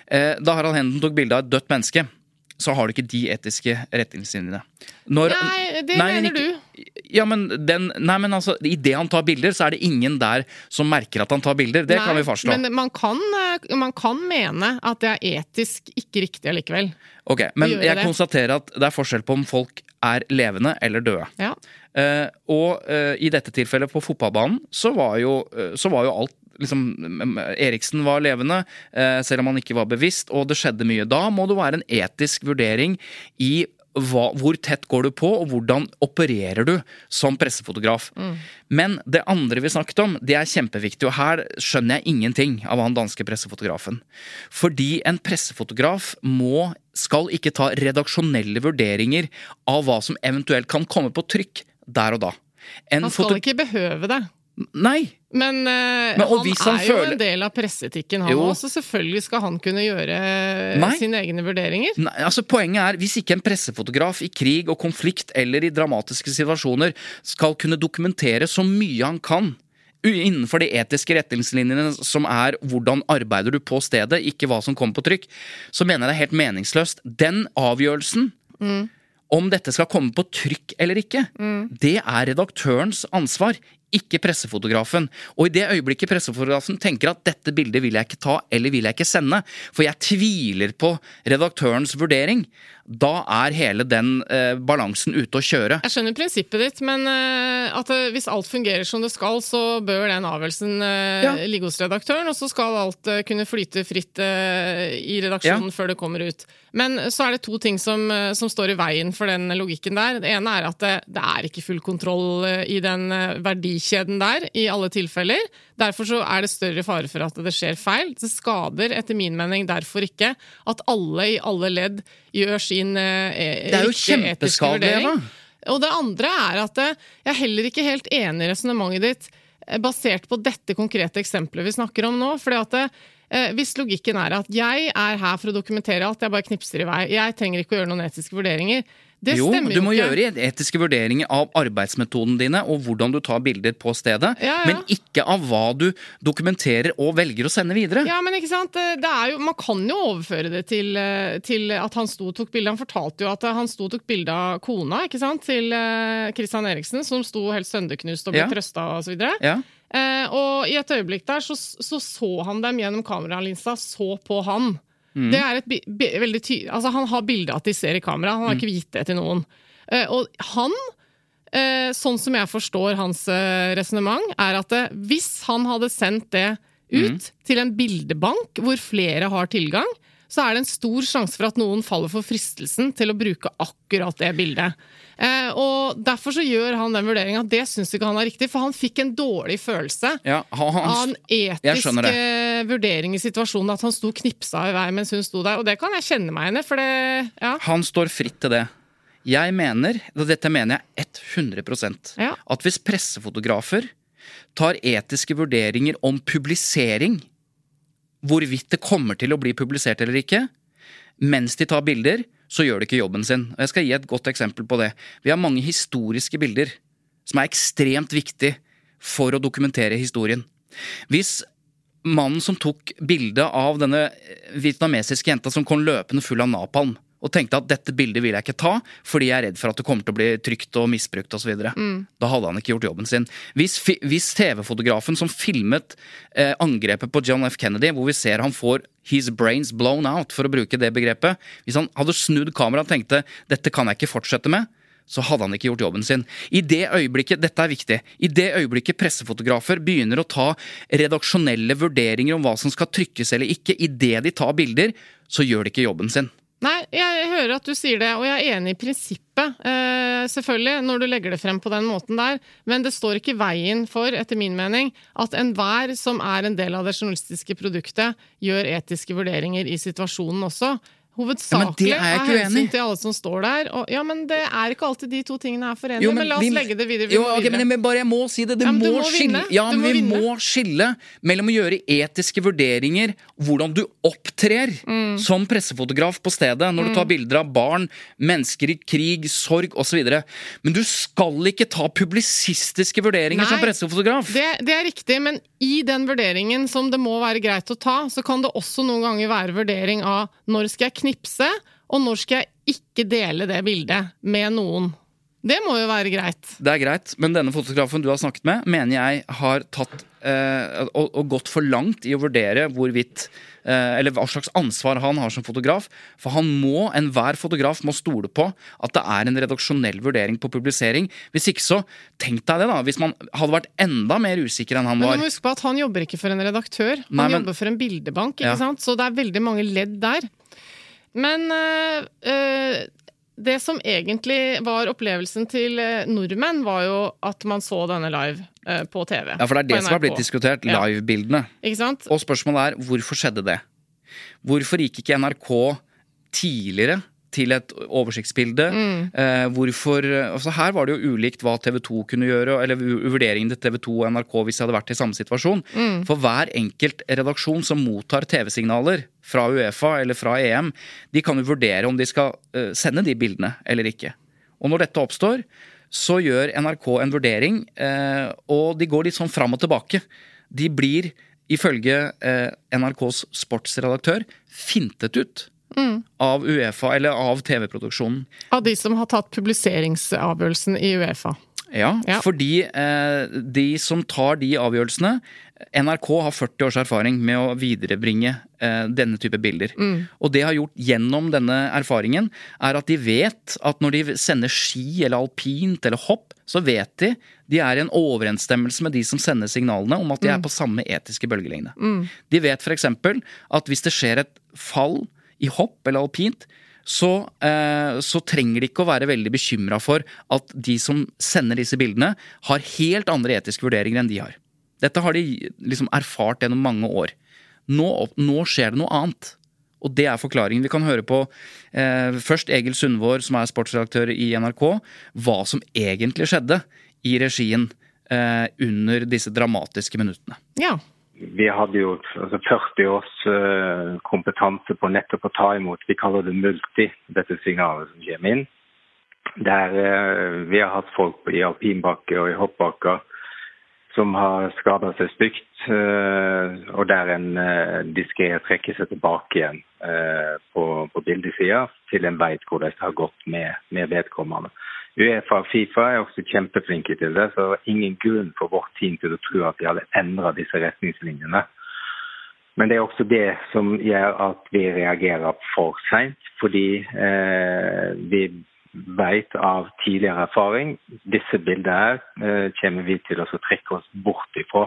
Speaker 1: Eh, Da Harald Henden tok bilde av et dødt menneske, så har du ikke de etiske retningslinjene. Når-
Speaker 2: Nei, det
Speaker 1: Nei,
Speaker 2: mener
Speaker 1: ikke-
Speaker 2: du.
Speaker 1: Ja, men den, nei, men altså, Idet han tar bilder, så er det ingen der som merker at han tar bilder. Det kan vi fastslå.
Speaker 2: Men man kan, eh, man kan mene at det er etisk ikke riktig allikevel.
Speaker 1: Ok, Men jeg
Speaker 2: det.
Speaker 1: konstaterer at det er forskjell på om folk er levende eller døde.
Speaker 2: Ja.
Speaker 1: Uh, og uh, i dette tilfellet på fotballbanen så var jo, uh, så var jo alt liksom, mm, Eriksen var levende, eh, selv om han ikke var bevisst, og det skjedde mye. Da må det være en etisk vurdering i hva, hvor tett går du på, og hvordan opererer du som pressefotograf. Men det andre vi snakket om, det er kjempeviktig, og her skjønner jeg ingenting av han danske pressefotografen. Fordi en pressefotograf må, skal ikke ta redaksjonelle vurderinger av hva som eventuelt kan komme på trykk der og da. En
Speaker 2: Han skal ikke behøve det.
Speaker 1: Nei!
Speaker 2: Men, uh,
Speaker 1: Men,
Speaker 2: han
Speaker 1: han
Speaker 2: er jo
Speaker 1: føler-
Speaker 2: en del av presseetikken, han òg, så selvfølgelig skal han kunne gjøre
Speaker 1: Nei.
Speaker 2: sine egne vurderinger.
Speaker 1: Nei, altså Poenget er, hvis ikke en pressefotograf i krig og konflikt eller i dramatiske situasjoner skal kunne dokumentere så mye han kan innenfor de etiske retningslinjene som er hvordan arbeider du på stedet, ikke hva som kommer på trykk, så mener jeg det er helt meningsløst. Den avgjørelsen om dette skal komme på trykk eller ikke, det er redaktørens ansvar, ikke pressefotografen. Og i det øyeblikket pressefotografen tenker at dette bildet vil jeg ikke ta eller vil jeg ikke sende, for jeg tviler på redaktørens vurdering, da er hele den eh, balansen ute å kjøre.
Speaker 2: Jeg skjønner prinsippet ditt, men eh, at eh, hvis alt fungerer som det skal, så bør den avgjørelsen eh,
Speaker 1: Ja.
Speaker 2: ligge hos redaktøren, og så skal alt eh, kunne flyte fritt eh, i redaksjonen før det kommer ut. Men så er det to ting som, som står i veien for den logikken der. Det ene er at det, det er ikke full kontroll i den verdikjeden der i alle tilfeller. Derfor så er det større fare for at det skjer feil. Det skader etter min mening derfor ikke at alle i alle ledd gjør sin eh,
Speaker 1: Det er jo kjempeskadelig. Eva.
Speaker 2: Og det andre er at eh, jeg er heller ikke helt enig i resonnementet ditt eh, basert på dette konkrete eksempelet vi snakker om nå. fordi at eh, Hvis logikken er at jeg er her for å dokumentere alt, jeg bare knipser i vei, jeg trenger ikke å gjøre noen etiske vurderinger, det
Speaker 1: Jo,
Speaker 2: stemmer
Speaker 1: du må
Speaker 2: ikke.
Speaker 1: gjøre etiske vurderinger av arbeidsmetodene dine og hvordan du tar bilder på stedet,
Speaker 2: Ja, ja.
Speaker 1: men ikke av hva du dokumenterer og velger å sende videre.
Speaker 2: Ja, men ikke sant? Det er jo, Man kan jo overføre det til, eh, til at han sto og tok bilde. Han fortalte jo at han sto og tok bilde av kona ikke sant? til Kristian Christian Eriksen, som sto helt sønderknust og ble
Speaker 1: Ja.
Speaker 2: trøsta osv.
Speaker 1: Ja.
Speaker 2: Eh, og i et øyeblikk der så, så så han dem gjennom kameralinsa, så på han. Det er et veldig ty altså Han har bilde av at de ser i kamera, han har ikke gitt det til noen. Uh, og han, uh, sånn som jeg forstår hans uh, resonnement, er at hvis han hadde sendt det ut til en bildebank hvor flere har tilgang, så er det en stor sjanse for at noen faller for fristelsen til å bruke akkurat det bildet. Eh, og Derfor så gjør han den vurderinga det syns ikke han er riktig, for han fikk en dårlig følelse
Speaker 1: Ja, han,
Speaker 2: av en etisk vurdering i situasjonen. At han sto knipsa i vei mens hun sto der. Og det kan jeg kjenne meg igjen i, for det ja.
Speaker 1: Han står fritt til det. Jeg mener, og dette mener jeg 100
Speaker 2: Ja.
Speaker 1: at hvis pressefotografer tar etiske vurderinger om publisering, hvorvidt det kommer til å bli publisert eller ikke, mens de tar bilder, så gjør de ikke jobben sin. Og Jeg skal gi et godt eksempel på det. Vi har mange historiske bilder som er ekstremt viktig for å dokumentere historien. Hvis mannen som tok bilde av denne vietnamesiske jenta som kom løpende full av napalm, og tenkte at dette bildet vil jeg ikke ta fordi jeg er redd for at det kommer til å bli trykt og misbrukt osv.
Speaker 2: Mm.
Speaker 1: Da hadde han ikke gjort jobben sin. Hvis, hvis TV-fotografen som filmet eh, angrepet på John F. Kennedy, hvor vi ser han får his brains blown out, for å bruke det begrepet Hvis han hadde snudd kameraet og tenkte dette kan jeg ikke fortsette med, så hadde han ikke gjort jobben sin. I det øyeblikket, dette er viktig, i det øyeblikket pressefotografer begynner å ta redaksjonelle vurderinger om hva som skal trykkes eller ikke, i det de tar bilder, så gjør de ikke jobben sin.
Speaker 2: Nei, jeg hører at du sier det, og jeg er enig i prinsippet, eh, selvfølgelig, når du legger det frem på den måten der, men det står ikke i veien for, etter min mening, at enhver som er en del av det journalistiske produktet, gjør etiske vurderinger i situasjonen også. Hovedsakelig
Speaker 1: Ja,
Speaker 2: av hensyn til alle som står der. Og, ja, men det er ikke alltid de to tingene er forenlige. men, la oss
Speaker 1: vi-
Speaker 2: legge det videre. Vi
Speaker 1: Jo, okay,
Speaker 2: videre.
Speaker 1: men bare jeg må si det. Det
Speaker 2: Ja, men
Speaker 1: må,
Speaker 2: må
Speaker 1: skille, ja, men
Speaker 2: må
Speaker 1: vi
Speaker 2: vinne.
Speaker 1: må skille mellom å gjøre etiske vurderinger, hvordan du opptrer
Speaker 2: Mm.
Speaker 1: som pressefotograf på stedet når du tar bilder av barn, mennesker i krig, sorg osv. Men du skal ikke ta publisistiske vurderinger som pressefotograf.
Speaker 2: Det, det er riktig, men i den vurderingen som det må være greit å ta, så kan det også noen ganger være vurdering av når skal jeg knipse, og når skal jeg ikke dele det bildet med noen. Det må jo være greit.
Speaker 1: Det er greit, men denne fotografen du har snakket med, mener jeg har tatt eh, og, og gått for langt i å vurdere hvorvidt eh, Eller hva slags ansvar han har som fotograf. For han må, enhver fotograf må stole på at det er en redaksjonell vurdering på publisering. Hvis ikke så, tenk deg det, da. Hvis man hadde vært enda mer usikker enn han
Speaker 2: Men du
Speaker 1: var.
Speaker 2: må huske på at han jobber ikke for en redaktør, han
Speaker 1: Nei, men-
Speaker 2: jobber for en bildebank, ikke
Speaker 1: Ja.
Speaker 2: sant? så det er veldig mange ledd der. Men øh, øh, det som egentlig var opplevelsen til øh, nordmenn, var jo at man så denne live på TV.
Speaker 1: Ja, for det er det som har blitt diskutert. Live-bildene.
Speaker 2: Ikke sant?
Speaker 1: Og spørsmålet er hvorfor skjedde det? Hvorfor gikk ikke NRK tidligere til et oversiktsbilde? Eh, hvorfor altså Her var det jo ulikt hva TV 2 kunne gjøre, eller vurderingen til TV 2 og NRK hvis de hadde vært i samme situasjon. For hver enkelt redaksjon som mottar TV-signaler fra Uefa eller fra EM, de kan jo vurdere om de skal eh, sende de bildene eller ikke. Og når dette oppstår, så gjør NRK en vurdering, eh, og de går litt sånn fram og tilbake. De blir, ifølge eh, NRKs sportsredaktør, fintet ut av Uefa, eller av TV-produksjonen.
Speaker 2: Av de som har tatt publiseringsavgjørelsen i Uefa.
Speaker 1: Ja,
Speaker 2: Ja.
Speaker 1: fordi eh, de som tar de avgjørelsene NRK har 40 års erfaring med å viderebringe eh, denne type bilder. Og det de har gjort gjennom denne erfaringen, er at de vet at når de sender ski eller alpint eller hopp, så vet de de er i en overensstemmelse med de som sender signalene om at de er på samme etiske bølgelengde. De vet f.eks. at hvis det skjer et fall i hopp eller alpint, så, eh, så trenger de ikke å være veldig bekymra for at de som sender disse bildene, har helt andre etiske vurderinger enn de har. Dette har de liksom erfart gjennom mange år. Nå, nå skjer det noe annet. Og det er forklaringen. Vi kan høre på eh, først Egil Sundvår, som er sportsredaktør i NRK, hva som egentlig skjedde i regien eh, under disse dramatiske minuttene.
Speaker 2: Ja.
Speaker 5: Vi hadde jo altså 40 års eh, kompetanse på nettopp å ta imot, vi kaller det multi, dette signalet som kommer inn. Der eh, vi har hatt folk i alpinbakke og i hoppbakker som har skada seg stygt, eh, og der en uh, diskré trekker seg tilbake igjen eh, på, på bildesida til en veit hvordan det har gått med, med vedkommende. Uefa og Fifa er også kjempeflinke til det, så ingen grunn for vårt team til å tro at de hadde endra disse retningslinjene. Men det er også det som gjør at vi reagerer for seint, fordi eh, vi vet av tidligere erfaring disse bildene her eh, kommer vi til å trekke oss bort ifra.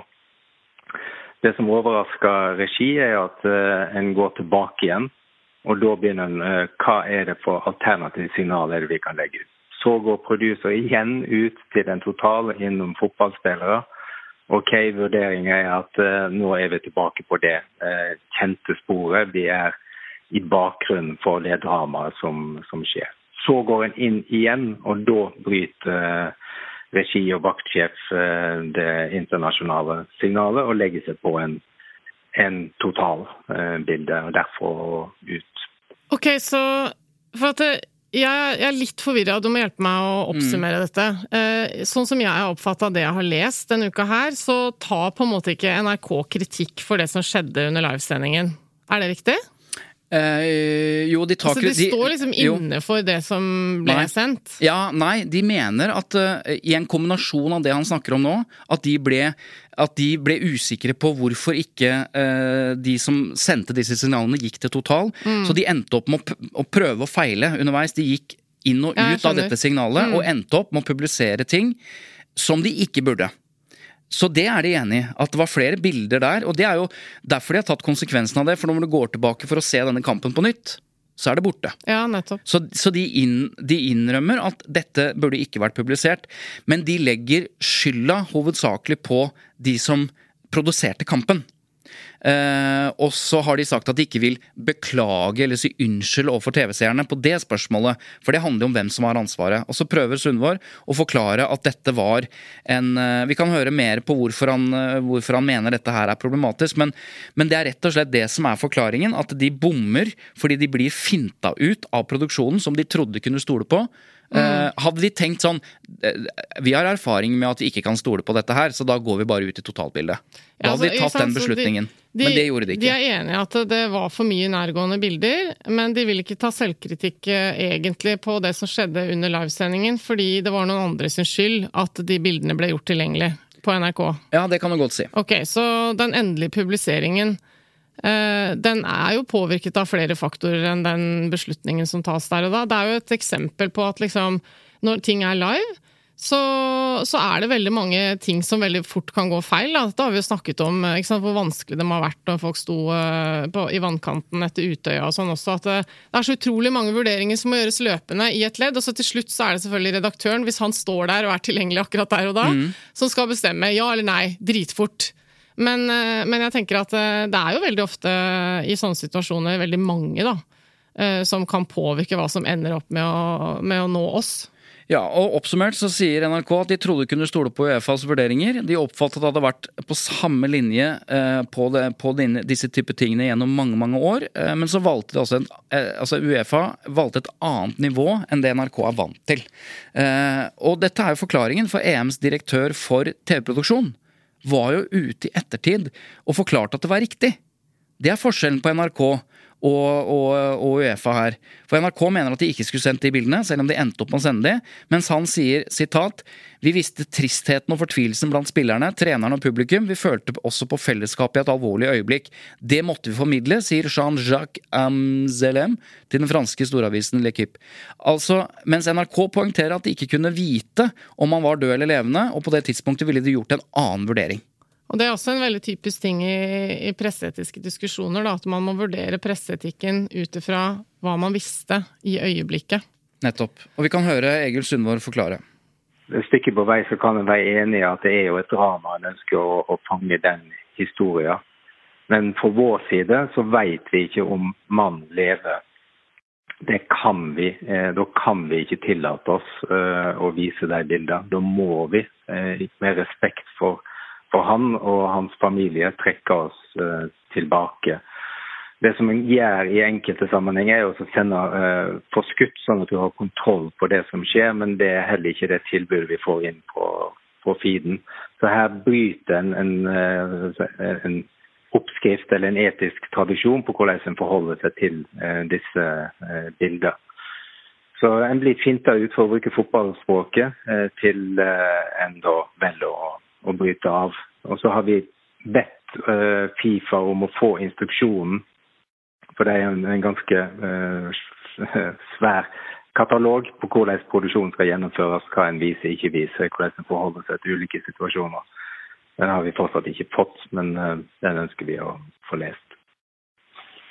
Speaker 5: Det som overrasker regi, er at eh, en går tilbake igjen, og da begynner en eh, hva er det for alternative signaler vi kan legge ut. Så går producer igjen ut til den totale innom fotballspillere. Ok, vurderingen er at nå er vi tilbake på det kjente sporet. Vi er i bakgrunnen for det dramaet som, som skjer. Så går en inn igjen, og da bryter eh, regi og vaktsjef eh, det internasjonale signalet og legger seg på en, en totalbilde, og derfor ut.
Speaker 2: Ok, så For at jeg, jeg er litt forvirra, du må hjelpe meg å oppsummere dette. Eh, sånn som jeg har oppfatta det jeg har lest denne uka her, så tar på en måte ikke NRK kritikk for det som skjedde under livesendingen. Er det riktig?
Speaker 1: Eh, jo, de tar
Speaker 2: Altså, de står liksom
Speaker 1: jo.
Speaker 2: inne for det som ble
Speaker 1: Nei.
Speaker 2: sendt?
Speaker 1: Ja, nei, de mener at uh, i en kombinasjon av det han snakker om nå, at de ble, at de ble usikre på hvorfor ikke uh, de som sendte disse signalene, gikk til total.
Speaker 2: Mm.
Speaker 1: Så de endte opp med å, prøve å feile underveis. De gikk inn og ut av dette signalet,
Speaker 2: Mm.
Speaker 1: og endte opp med å publisere ting som de ikke burde. Så det er de enig i. At det var flere bilder der. Og det er jo derfor de har tatt konsekvensen av det. For når du går tilbake for å se denne kampen på nytt, så er det borte.
Speaker 2: Ja, nettopp.
Speaker 1: Så, så de, inn, de, innrømmer at dette burde ikke vært publisert, men de legger skylda hovedsakelig på de som produserte kampen. Uh, og så har de sagt at de ikke vil beklage eller si unnskyld overfor TV-seerne på det spørsmålet, for det handler jo om hvem som har ansvaret. Og så prøver Sundvår å forklare at dette var en uh, Vi kan høre mer på hvorfor han, uh, hvorfor han, mener dette her er problematisk, men, men, det er rett og slett det som er forklaringen. At de bommer fordi de blir finta ut av produksjonen som de trodde kunne stole på. Mm. hadde de tenkt sånn Vi har erfaring med at vi ikke kan stole på dette her, så da går vi bare ut i totalbildet. Da hadde de tatt den beslutningen. De, men det gjorde de ikke.
Speaker 2: De er enige i at det var for mye nærgående bilder, men de vil ikke ta selvkritikk eh, egentlig på det som skjedde under livesendingen, fordi det var noen andres skyld at de bildene ble gjort tilgjengelig på NRK.
Speaker 1: Ja, det kan du godt si.
Speaker 2: Ok, Så den endelige publiseringen Eh, den er jo påvirket av flere faktorer enn den beslutningen som tas der og da. Det er jo et eksempel på at liksom, når ting er live, så, så, er det veldig mange ting som veldig fort kan gå feil. Da. Dette har vi jo snakket om, sant, hvor vanskelig det må ha vært når folk sto uh, på, i vannkanten etter Utøya og sånn også. At det, det, er så utrolig mange vurderinger som må gjøres løpende i et ledd. Og så til slutt så er det selvfølgelig redaktøren, hvis han står der og er tilgjengelig akkurat der og da, mm. som skal bestemme ja eller nei dritfort. Men, eh, men, jeg tenker at eh, det er jo veldig ofte i sånne situasjoner veldig mange da, eh, som kan påvirke hva som ender opp med å, med å nå oss.
Speaker 1: Ja, og Oppsummert så sier NRK at de trodde de kunne stole på Uefas vurderinger. De oppfattet at det hadde vært på samme linje eh, på, det, på disse type tingene gjennom mange mange år. Eh, men så valgte de også en, eh, altså Uefa valgte et annet nivå enn det NRK er vant til. og dette er jo forklaringen for EMs direktør for TV-produksjon var jo ute i ettertid og forklarte at det var riktig. Det er forskjellen på NRK og, og, og, Uefa her. For NRK mener at de ikke skulle sendt de bildene, selv om de endte opp med å sende de. Mens han sier sitat Vi visste tristheten og fortvilelsen blant spillerne, trenerne og publikum. Vi følte også på fellesskapet i et alvorlig øyeblikk. Det måtte vi formidle, sier Jean-Jacques Amzelem til den franske storavisen L'Equipe. Altså, mens NRK poengterer at de ikke kunne vite om han var død eller levende, og på det tidspunktet ville de gjort en annen vurdering.
Speaker 2: Og Det er også en veldig typisk ting i, i presseetiske diskusjoner, da, at man må vurdere presseetikken ut ifra hva man visste i øyeblikket.
Speaker 1: Nettopp. Og vi kan høre Egil Sundvor forklare.
Speaker 5: Et stykke på vei så kan en være enig i at det er jo et drama en ønsker å, å fange den historien. Men fra vår side så vet vi ikke om mannen lever. Det kan vi. Eh, da kan vi ikke tillate oss eh, å vise de bildene. Da må vi, eh, med respekt for for han og hans familie trekker oss uh, tilbake. Det som en gjør i enkelte sammenhenger, er å sende eh, forskudd, sånn at du har kontroll på det som skjer, men det er heller ikke det tilbudet vi får inn på, på feeden. Så her bryter en, en, uh, en, oppskrift eller en etisk tradisjon på hvordan en forholder seg til eh, disse bildene. Så en blir finta ut, for å bruke fotballspråket, til en da velger å å bryte av. Og så har vi bedt uh, Fifa om å få instruksjonen, for det er en, en ganske uh, *laughs* svær katalog på hvordan produksjonen skal gjennomføres, hva en viser, ikke viser, hvordan en forholder seg til ulike situasjoner. Den har vi fortsatt ikke fått, men uh, den ønsker vi å få lest.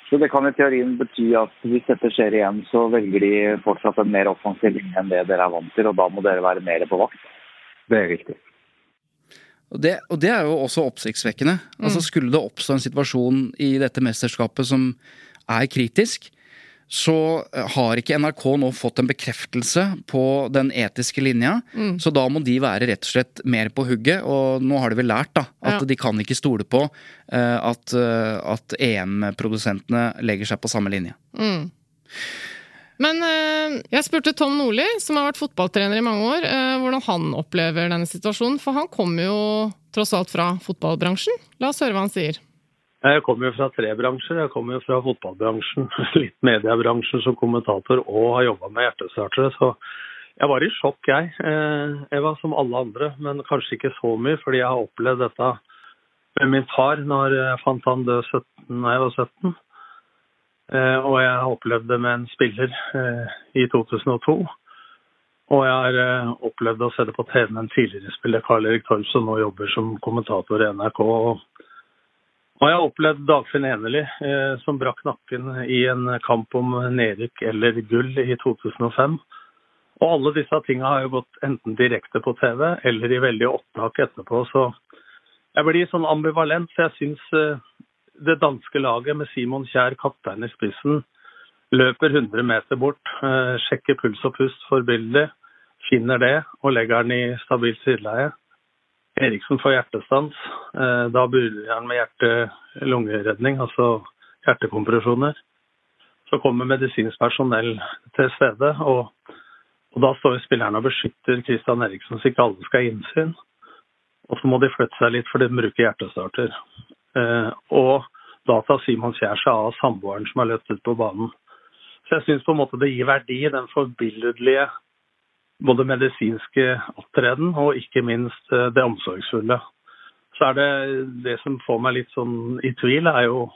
Speaker 6: Så Det kan i teorien bety at hvis dette skjer igjen, så velger de fortsatt en mer offensiv linje enn det dere er vant til, og da må dere være mer på vakt?
Speaker 5: Det er riktig.
Speaker 1: Og det, og det, er jo også oppsiktsvekkende. Mm. Altså Skulle det oppstå en situasjon i dette mesterskapet som er kritisk, så eh, har ikke NRK nå fått en bekreftelse på den etiske linja. Mm. Så da må de være rett og slett mer på hugget. Og nå har de vel lært da, at ja. de kan ikke stole på uh, at, uh, at EM-produsentene legger seg på samme linje. Mm.
Speaker 2: Men eh, jeg spurte Tom Nordli, som har vært fotballtrener i mange år, eh, hvordan han opplever denne situasjonen. For han kommer jo tross alt fra fotballbransjen. La oss høre hva han sier.
Speaker 7: Jeg kommer jo fra tre bransjer. Jeg kommer jo fra fotballbransjen, *laughs* litt mediebransjen som kommentator og har jobba med hjertestartere. Så jeg var i sjokk, jeg. Eh, jeg var som alle andre, men kanskje ikke så mye, fordi jeg har opplevd dette med min far når jeg fant han død 17, da jeg var 17. Eh, og jeg har opplevd det med en spiller eh, i 2002. Og jeg har eh, opplevd å se det på TV med en tidligere spiller, Karl Erik Torp, som nå jobber som kommentator i NRK. Og jeg har opplevd Dagfinn Enerli, som brakk nakken i en kamp om nedrykk eller gull i 2005. Og alle disse tinga har jo gått enten direkte på TV eller i veldig opptak etterpå. Så jeg blir sånn ambivalent, for jeg syns det danske laget med Simon Kjær, kaptein i spissen, løper 100 meter bort, eh, sjekker puls og pust forbilledlig, finner det og legger den i stabilt sideleie. Eriksen får hjertestans. Eh, da begynner han med hjerte-lungeredning, altså hjertekompresjoner. Så kommer medisinsk personell til stede, og, og da står spillerne og beskytter Christian Eriksen så ikke alle skal ha innsyn. Og så må de flytte seg litt, for de bruker hjertestarter. Eh, og da tar Simon Kjær seg av samboeren som har løpt ut på banen. Så jeg syns på en måte det gir verdi, den forbilledlige både medisinske opptreden og ikke minst eh, det omsorgsfulle. Så er det det som får meg litt sånn i tvil, er jo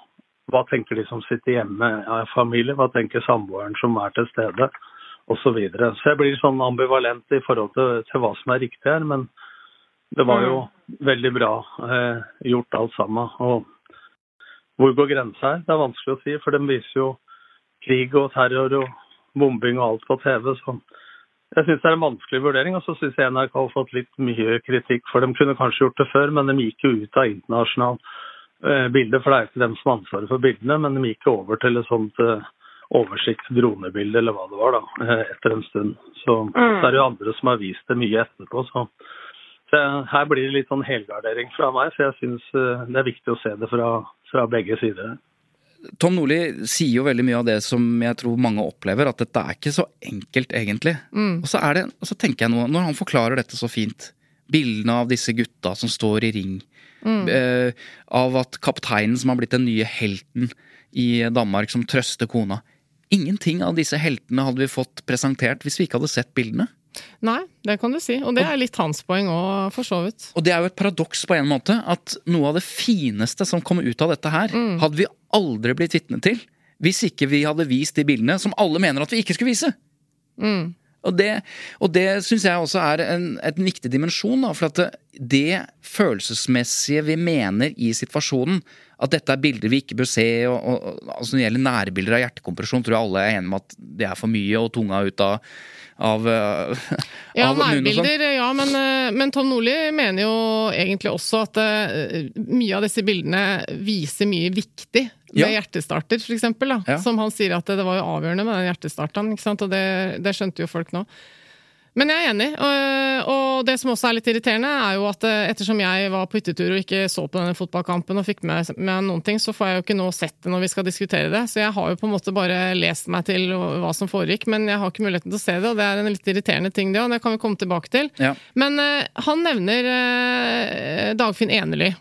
Speaker 7: hva tenker de som sitter hjemme av familie, hva tenker samboeren som er til stede, osv. Så, videre. så jeg blir sånn ambivalent i forhold til, til, hva som er riktig her. Men det var jo mm. veldig bra eh, gjort alt sammen. Og hvor går grensa her? Det er vanskelig å si, for de viser jo krig og terror og bombing og alt på TV. så jeg syns det er en vanskelig vurdering, og så syns jeg NRK har fått litt mye kritikk. For de kunne kanskje gjort det før, men de gikk jo ut av internasjonalt eh, bilde. For det er ikke dem som har ansvaret for bildene, men de gikk over til et sånt eh, oversikt dronebilde, eller hva det var, da, eh, etter en stund. Så, mm. så er det jo andre som har vist det mye etterpå. så her blir det litt sånn helgardering fra meg, så jeg syns det er viktig å se det fra, fra begge sider.
Speaker 1: Tom Nordli sier jo veldig mye av det som jeg tror mange opplever, at dette er ikke så enkelt, egentlig. Mm. Og, så det, og, så tenker jeg noe, når han forklarer dette så fint, bildene av disse gutta som står i ring, mm. eh, av at kapteinen som har blitt den nye helten i Danmark, som trøster kona Ingenting av disse heltene hadde vi fått presentert hvis vi ikke hadde sett bildene.
Speaker 2: Nei, det kan du si. Og det er litt hans poeng òg, for så vidt.
Speaker 1: Og det er jo et paradoks på en måte, at noe av det fineste som kommer ut av dette her, mm. hadde vi aldri blitt vitne til hvis ikke vi hadde vist de bildene som alle mener at vi ikke skulle vise. Mm. Og det, og det syns jeg også er en, en viktig dimensjon. Da, for at det, det, følelsesmessige vi mener i situasjonen, at dette er bilder vi ikke bør se, og, og, altså når det gjelder nærbilder av hjertekompresjon, tror jeg alle er enige om at det er for mye, og tunga ut av av, uh, *laughs*
Speaker 2: ja, av sånn. nærbilder, ja, men, uh, men, Tom Nordli mener jo egentlig også at uh, mye av disse bildene viser mye viktig med ja. hjertestarter, f.eks. Ja. Som han sier at det, det var jo avgjørende med den hjertestarteren, og det, det skjønte jo folk nå. Men jeg er enig. Og det som også er litt irriterende, er jo at eh, ettersom jeg var på hyttetur og ikke så på denne fotballkampen og fikk med meg noen ting, så får jeg jo ikke nå sett det når vi skal diskutere det. Så jeg har jo på en måte bare lest meg til hva som foregikk, men jeg har ikke muligheten til å se det. Og det er en litt irriterende ting, det, og det kan vi komme tilbake til. Ja. Men uh, han nevner uh, Dagfinn Enerly.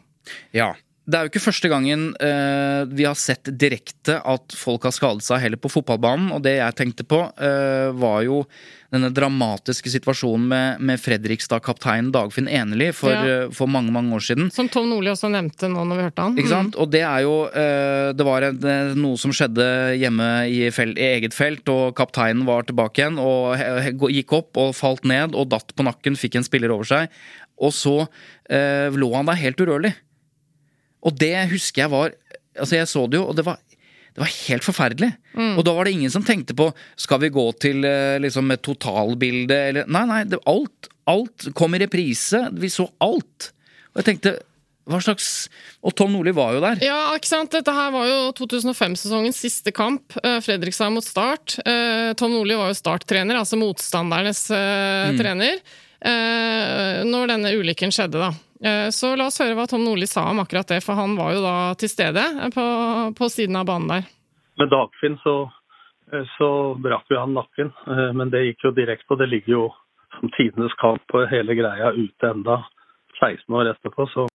Speaker 1: Ja. Det er jo ikke første gangen uh, vi har sett direkte at folk har skadet seg heller på fotballbanen. Og det jeg tenkte på, var jo denne dramatiske situasjonen med, med Fredrikstad-kapteinen Dagfinn Enerli for, ja. uh, for, mange mange år siden.
Speaker 2: Som Tom Nordli også nevnte nå når vi hørte han.
Speaker 1: Ikke sant? Mm. Og det er jo Det var en, noe som skjedde hjemme i, felt, i, eget felt, og kapteinen var tilbake igjen og gikk opp og falt ned og datt på nakken, fikk en spiller over seg. Og så lå han der helt urørlig. Og det husker jeg var Altså, jeg så det jo, og det var, det var helt forferdelig. Mm. Og da var det ingen som tenkte på skal vi gå til eh, liksom et totalbilde eller Nei, nei. Det, alt, alt kom i reprise. Vi så alt. Og jeg tenkte hva slags Og Tom Nordli var jo der.
Speaker 2: Ja, ikke sant. Dette her var jo 2005-sesongens siste kamp. Eh, Fredrikstad mot Start. Eh, Tom Nordli var jo Start-trener, altså motstandernes mm. trener. Når denne ulykken skjedde, da. Eh, så la oss høre hva Tom Nordli sa om akkurat det, for han var jo da til stede på, på siden av banen der.
Speaker 7: Med Dagfinn så, eh, så brakk jo han nakken, eh, men det gikk jo direkte, og det ligger jo som tidenes kamp på hele greia ute enda 16 år etterpå. Så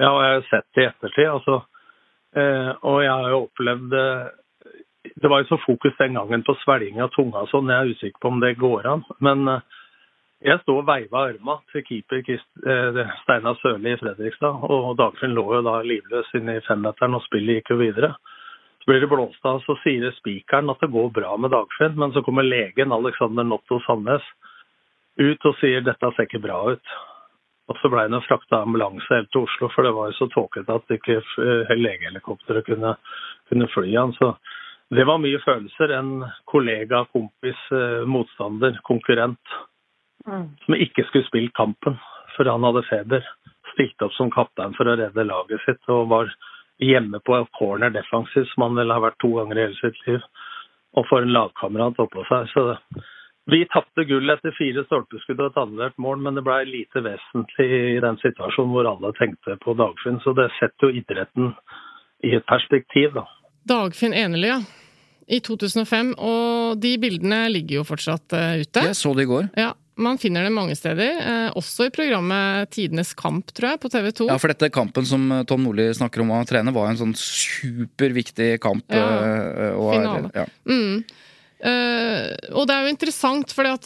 Speaker 7: ja, og jeg har sett det i ettertid, altså. Og jeg har jo opplevd Det var jo så fokus den gangen på svelging av tunga sånn, jeg er usikker på om det går an. Men jeg sto og veiva arma til keeper eh, Steinar Sørli i Fredrikstad. Og Dagfinn lå jo da livløs inne i femmeteren, og spillet gikk jo videre. Så blir det blåst av, så sier spikeren at det går bra med Dagfinn. Men så kommer legen Alexander Notto Sandnes ut og sier dette ser ikke bra ut. Og så blei han frakta ambulanse helt til Oslo, for det var jo så tåkete at ikke eh, legehelikopteret kunne, kunne fly han. Så det var mye følelser. En kollega, kompis, eh, motstander, konkurrent. Som ikke skulle spilt kampen, for han hadde feber. Stilte opp som kaptein for å redde laget sitt og var hjemme på corner defensiv, som han vel har vært to ganger i hele sitt liv. Og for en lagkamerat oppå seg. Så vi tapte gull etter fire stolpeskudd og et annullert mål, men det blei lite vesentlig i den situasjonen hvor alle tenkte på Dagfinn. Så det setter jo idretten i et perspektiv, da.
Speaker 2: Dagfinn Enerly, ja. I 2005, og de bildene ligger jo fortsatt eh, ute.
Speaker 1: Jeg så det i går.
Speaker 2: Ja, Man finner det mange steder, eh, også i programmet Tidenes kamp, tror jeg, på TV 2.
Speaker 1: Ja, for dette kampen som eh, Tom Nordli snakker om å trene, var en sånn superviktig kamp.
Speaker 2: Ja,
Speaker 1: øh, og
Speaker 2: finale.
Speaker 1: Ja.
Speaker 2: Mm. Uh, og det er jo interessant, for her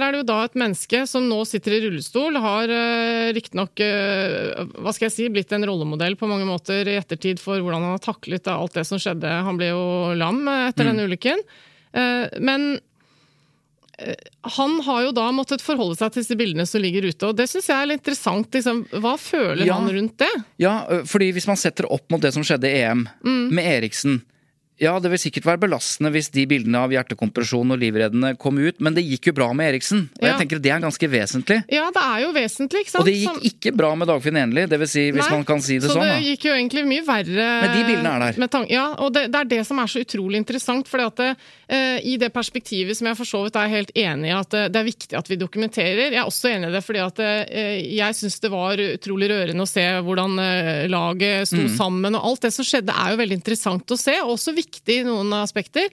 Speaker 2: er det jo da et menneske som nå sitter i rullestol, har uh, riktignok uh, hva skal jeg si, blitt en rollemodell på mange måter i ettertid for hvordan han har taklet alt det som skjedde. Han ble jo lam eh, etter
Speaker 1: Mm.
Speaker 2: den ulykken. Uh, men eh, han har jo da måttet forholde seg til disse bildene som ligger ute, og det syns jeg er litt interessant. Liksom, hva føler
Speaker 1: Ja.
Speaker 2: han rundt det?
Speaker 1: Ja, fordi hvis man setter opp mot det som skjedde i EM,
Speaker 2: Mm.
Speaker 1: med Eriksen Ja, det vil sikkert være belastende hvis de bildene av hjertekompresjon og livreddende kom ut, men det gikk jo bra med Eriksen, og
Speaker 2: Ja.
Speaker 1: jeg tenker det er ganske vesentlig.
Speaker 2: Ja, det er jo vesentlig, ikke sant?
Speaker 1: Og det gikk ikke bra med Dagfinn Enli, det vil si, hvis
Speaker 2: Nei,
Speaker 1: man kan si det
Speaker 2: så
Speaker 1: sånn.
Speaker 2: det
Speaker 1: da.
Speaker 2: gikk jo egentlig mye verre
Speaker 1: Men de bildene er der.
Speaker 2: med ja, og det, det er det som er så utrolig interessant. For eh, i det perspektivet som jeg for så vidt er helt enig i at eh, det er viktig at vi dokumenterer. Jeg er også enig i det fordi at eh, jeg syns det var utrolig rørende å se hvordan eh, laget sto
Speaker 8: Mm.
Speaker 2: sammen. Og alt det som skjedde er jo veldig interessant å se, og også viktig i noen aspekter.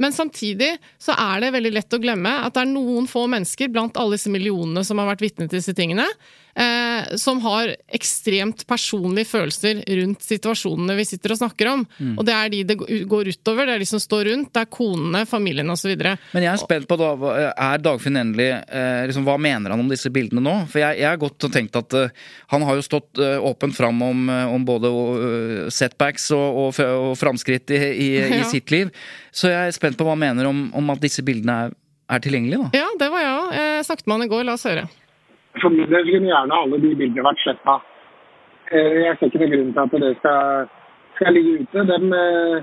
Speaker 2: Men samtidig så er det veldig lett å glemme at det er noen få mennesker blant alle disse millionene som har vært vitne til disse tingene, eh, som har ekstremt personlige følelser rundt situasjonene vi sitter og snakker om.
Speaker 1: Mm.
Speaker 2: Og det er de det går utover, det er de som står rundt, det er konene, familien osv.
Speaker 1: Men jeg er spent på da, er Dagfinn Endelig eh, liksom, Hva mener han om disse bildene nå? For jeg, jeg har godt tenkt at eh, han har jo stått eh, åpent fram om, eh, om både uh, setbacks og, og, og framskritt i, i, *laughs* i
Speaker 2: Ja.
Speaker 1: sitt liv. Så jeg er spent på hva han mener om, om at disse bildene er, er tilgjengelige. da.
Speaker 2: Ja, det var jeg òg. Jeg snakket med han i går, la oss høre.
Speaker 8: For min del skulle gjerne alle de bildene vært sletta. Jeg ser ikke noen grunn til at det skal, skal ligge ute. Dem, eh,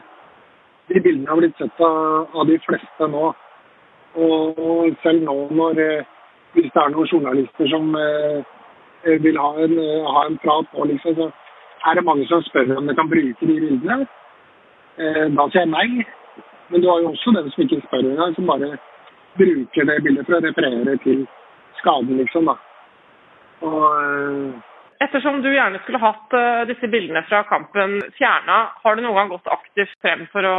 Speaker 8: de bildene har blitt sett av, av de fleste nå. Og, selv nå når eh, hvis det er noen journalister som eh, vil ha en, eh, ha en prat på, liksom, så er det mange som spør om de kan bruke de bildene. Eh, Da sier jeg nei. Men du har jo også den som ikke spør engang, som bare bruker det bildet for å referere til skaden, liksom. da. Og eh,
Speaker 4: Ettersom du gjerne skulle hatt eh, disse bildene fra kampen fjerna, har du noen gang gått aktivt frem for å,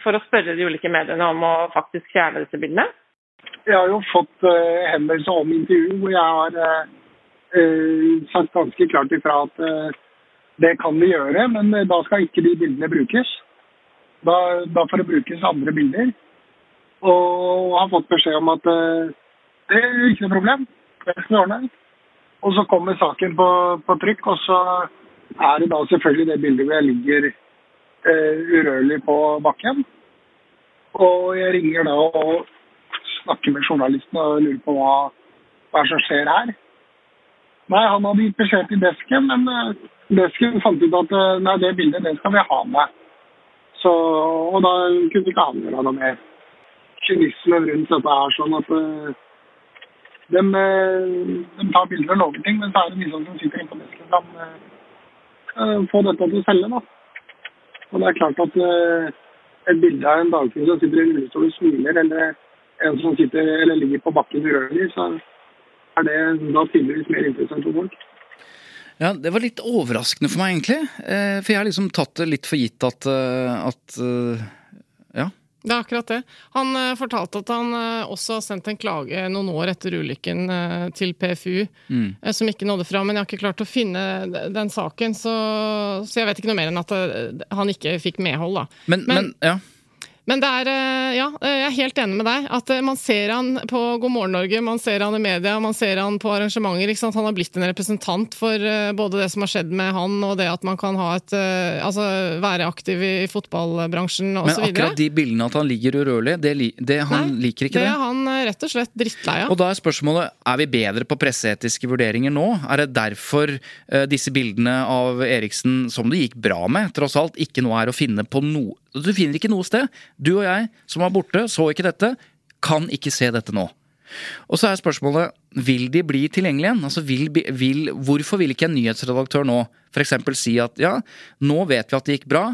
Speaker 4: for å spørre de ulike mediene om å faktisk fjerne disse bildene?
Speaker 8: jeg har jo fått uh, henvendelser om intervju hvor jeg har uh, sagt ganske klart ifra at det kan vi gjøre, men da skal ikke de bildene brukes. Da, da får det brukes andre bilder. Og har fått beskjed om at det er ikke noe problem. Det skal vi ordne. Og så kommer saken på, på trykk, og så er det da selvfølgelig det bildet hvor jeg ligger eh, urørlig på bakken. Og jeg ringer da og snakker med journalisten og lurer på hva, hva som skjer her. Nei, han hadde gitt beskjed til desken, men eh, desken fant ut at eh, nei, det bildet det skal vi ha med. Så, og da kunne vi ikke avgjøre noe mer. Kynismen rundt dette er sånn at eh, de, eh, de tar bilder og noen ting, men så er det de som sitter inne på desken som kan få dette til å selge. da. Og det er klart at eh, et bilde av en dagfugl som sitter i rullestol og smiler, eller en som sitter eller ligger på bakken urørlig, så er det da tydeligvis mer interessant for folk.
Speaker 1: Ja, Det var litt overraskende for meg, egentlig. Eh, for jeg har liksom tatt det litt for gitt at, at Ja.
Speaker 2: Det er akkurat det. Han eh, fortalte at han eh, også har sendt en klage noen år etter ulykken eh, til PFU,
Speaker 1: Mm.
Speaker 2: som ikke nådde fram. Men jeg har ikke klart å finne den saken, så, så jeg vet ikke noe mer enn at han ikke fikk medhold, da.
Speaker 1: Men, men, ja.
Speaker 2: Men det er, eh, ja, eh, jeg er helt enig med deg. At eh, man ser han på God morgen Norge, man ser han i media, man ser han på arrangementer. Ikke sant? Han har blitt en representant for både det som har skjedd med han, og det at man kan ha et, altså, være aktiv i fotballbransjen
Speaker 1: Men
Speaker 2: så
Speaker 1: akkurat de bildene at han ligger urørlig, det, det, han liker ikke
Speaker 2: det.
Speaker 1: det.
Speaker 2: er han rett og slett drittlei av.
Speaker 1: Og da er spørsmålet er vi bedre på presseetiske vurderinger nå. Er det derfor disse bildene av Eriksen, som det gikk bra med, tross alt, ikke nå er å finne på noe Du finner ikke noe sted. Du og jeg, som var borte, så ikke dette, kan ikke se dette nå. Og så er spørsmålet vil de bli tilgjengelige igjen? Altså, vil, vil, hvorfor vil ikke en nyhetsredaktør nå f.eks. si at ja, nå vet vi at det gikk bra.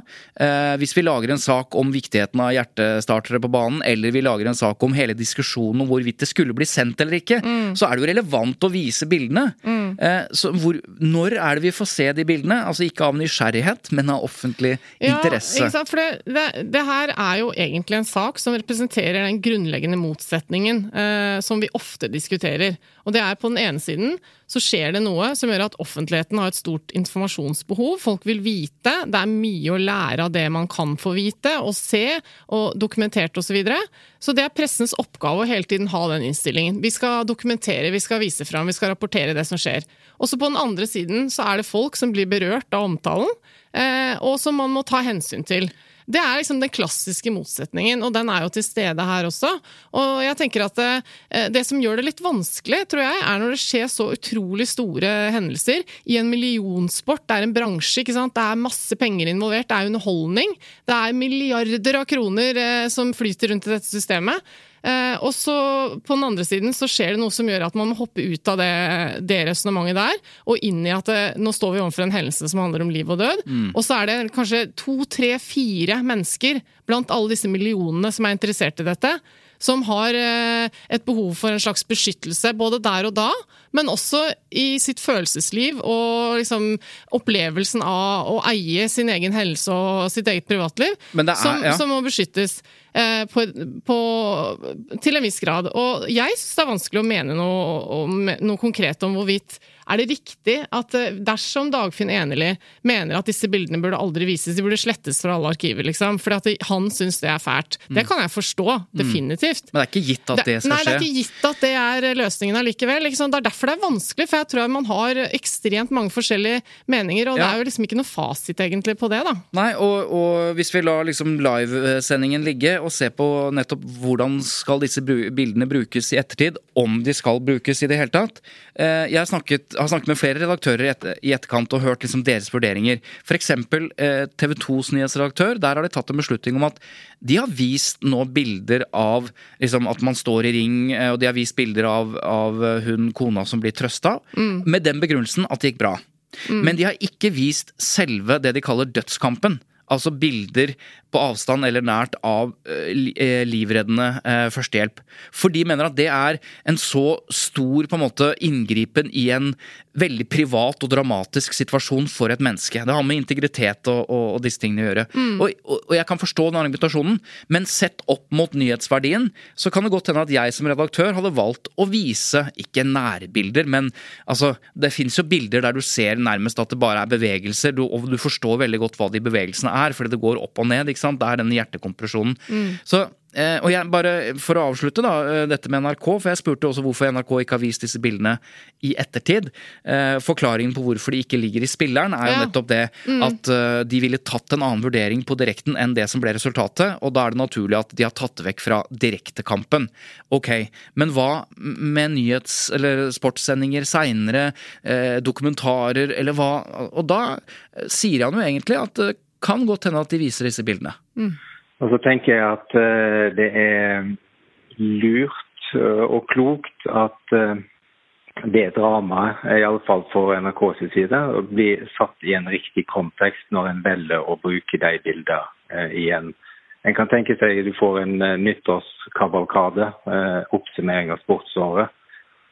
Speaker 1: Eh, hvis vi lager en sak om viktigheten av hjertestartere på banen, eller vi lager en sak om hele diskusjonen om hvorvidt det skulle bli sendt eller ikke, mm. så er det jo relevant å vise bildene. Mm. Eh, så hvor, når er det vi får se de bildene? Altså ikke av nysgjerrighet, men av offentlig ja, interesse.
Speaker 2: Ikke sant? For det, det, det, her er jo egentlig en sak som representerer den grunnleggende motsetningen eh, som vi ofte diskuterer. Og det er på den ene siden så skjer det noe som gjør at offentligheten har et stort informasjonsbehov. Folk vil vite. Det er mye å lære av det man kan få vite og se, og dokumentert osv. Så, videre. så det er pressens oppgave å hele tiden ha den innstillingen. Vi skal dokumentere, vi skal vise fram, vi skal rapportere det som skjer. Også på den andre siden så er det folk som blir berørt av omtalen, eh, og som man må ta hensyn til. Det er liksom den klassiske motsetningen, og den er jo til stede her også. Og jeg tenker at det, eh, det, som gjør det litt vanskelig, tror jeg, er når det skjer så utrolig store hendelser i en millionsport. Det er en bransje, ikke sant. Det er masse penger involvert, det er underholdning. Det er milliarder av kroner eh, som flyter rundt i dette systemet. Eh, og så på den andre siden så skjer det noe som gjør at man må hoppe ut av det, det resonnementet der, og inn i at det, nå står vi overfor en hendelse som handler om liv og død. Mm. Og så er det kanskje to, tre, fire mennesker blant alle disse millionene som er interessert i dette, som har eh, et behov for en slags beskyttelse både der og da, men også i sitt følelsesliv og liksom opplevelsen av å eie sin egen helse og sitt eget privatliv, er, som, ja. som, må beskyttes eh, på, på, til en viss grad. Og jeg syns det er vanskelig å mene noe, noe konkret om hvorvidt er det riktig at eh, dersom Dagfinn Enerli mener at disse bildene burde aldri vises, de burde slettes fra alle arkiver, liksom, fordi han syns det er fælt? Det mm. kan jeg forstå, mm. definitivt.
Speaker 1: Men det er ikke gitt at det skal skje?
Speaker 2: Nei, det er ikke gitt at det er løsningen allikevel. Det er derfor det er vanskelig, for jeg tror man har ekstremt mange forskjellige meninger, og ja. det er jo liksom ikke noe fasit egentlig på det, da.
Speaker 1: Nei, og, og hvis vi lar liksom livesendingen ligge og se på nettopp hvordan skal disse bildene brukes i ettertid, om de skal brukes i det hele tatt. Eh, jeg snakket har snakket med flere redaktører i etterkant og hørt liksom deres vurderinger. F.eks. Eh, TV 2s nyhetsredaktør. Der har de tatt en beslutning om at de har vist nå bilder av liksom, at man står i ring, eh, og de har vist bilder av, av hun kona som blir trøsta, mm. med den begrunnelsen at det gikk bra. Mm. Men de har ikke vist selve det de kaller dødskampen. Altså bilder på avstand eller nært av eh, livreddende eh, førstehjelp. For de mener at det er en så stor på en måte inngripen i en veldig privat og dramatisk situasjon for et menneske. Det har med integritet og, og, og disse tingene å gjøre. Mm. Og, og, jeg kan forstå den argumentasjonen, men sett opp mot nyhetsverdien, så kan det godt hende at jeg som redaktør hadde valgt å vise, ikke nærbilder, men altså Det fins jo bilder der du ser nærmest at det bare er bevegelser, du, og du forstår veldig godt hva de bevegelsene er, fordi det går opp og ned. ikke sant? Det er denne hjertekompresjonen. Mm. Så Eh, og jeg bare, For å avslutte da, eh, dette med NRK, for jeg spurte også hvorfor NRK ikke har vist disse bildene i ettertid. Eh, forklaringen på hvorfor de ikke ligger i spilleren, er jo nettopp det mm. at de ville tatt en annen vurdering på direkten enn det som ble resultatet, og da er det naturlig at de har tatt det vekk fra direktekampen. Ok, men hva med nyhets- eller sportssendinger seinere, dokumentarer eller hva Og da sier han jo egentlig at kan godt hende at de viser disse bildene. Mm.
Speaker 5: Og så tenker jeg at uh, det er lurt uh, og klokt at uh, det dramaet, iallfall for NRKs side, blir satt i en riktig kontekst når en velger å bruke de bildene igjen. En kan tenke seg at du får en nyttårskavalkade, oppsummering av sportsåret.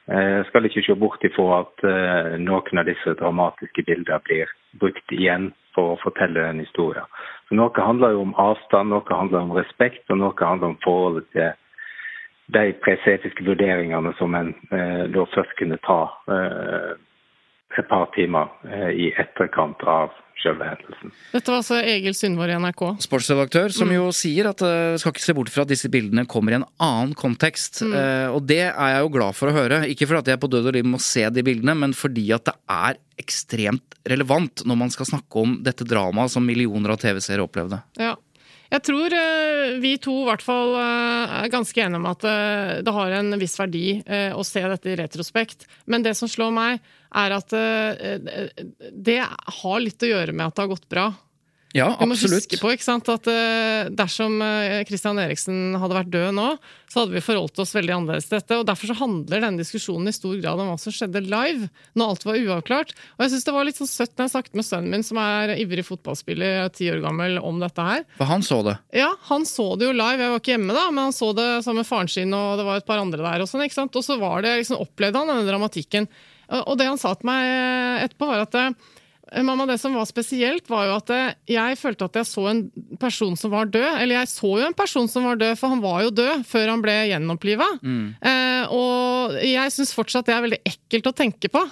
Speaker 5: Jeg skal ikke se bort ifra at noen av disse dramatiske bildene blir brukt igjen for å fortelle en historie. Så Noe handler jo om avstand, noe handler om respekt, og noe handler om forholdet til de presetiske vurderingene som en eh, da først kunne ta eh, et par timer eh, i etterkant av selve hendelsen.
Speaker 2: Dette var altså Egil Sundvår i NRK.
Speaker 1: Sportsredaktør, som mm. jo sier at uh, skal ikke se bort fra at disse bildene kommer i en annen kontekst. Mm. Uh, og det er jeg jo glad for å høre. Ikke fordi at jeg på død og liv må se de bildene, men fordi at det er ekstremt relevant når man skal snakke om dette dramaet som millioner av TV-seere opplevde.
Speaker 2: Ja. Jeg tror uh, vi to i hvert fall er ganske enige om at det har en viss verdi å se dette i retrospekt. Men det som slår meg, er at det har litt å gjøre med at det har gått bra.
Speaker 1: Ja, absolutt.
Speaker 2: Vi må huske på ikke sant, at uh, dersom Christian Eriksen hadde vært død nå, så hadde vi forholdt oss veldig annerledes til dette. og Derfor så handler denne diskusjonen i stor grad om hva som skjedde live, når alt var uavklart. Og jeg synes Det var litt sånn søtt når jeg snakket med sønnen min, som er ivrig fotballspiller, ti år gammel, om dette her.
Speaker 1: For han så det.
Speaker 2: Ja, han så det jo live. Jeg var ikke hjemme da, men han så det sammen med faren sin, og det var et par andre der. Og sånn, ikke sant? Og så var det, liksom, opplevde han denne dramatikken. Og det han sa til meg etterpå, var at Mamma, Det som var spesielt, var jo at jeg følte at jeg så en person som var død. Eller jeg så jo en person som var død, for han var jo død før han ble gjenoppliva. Mm. Eh, og jeg syns fortsatt det er veldig ekkelt å tenke på.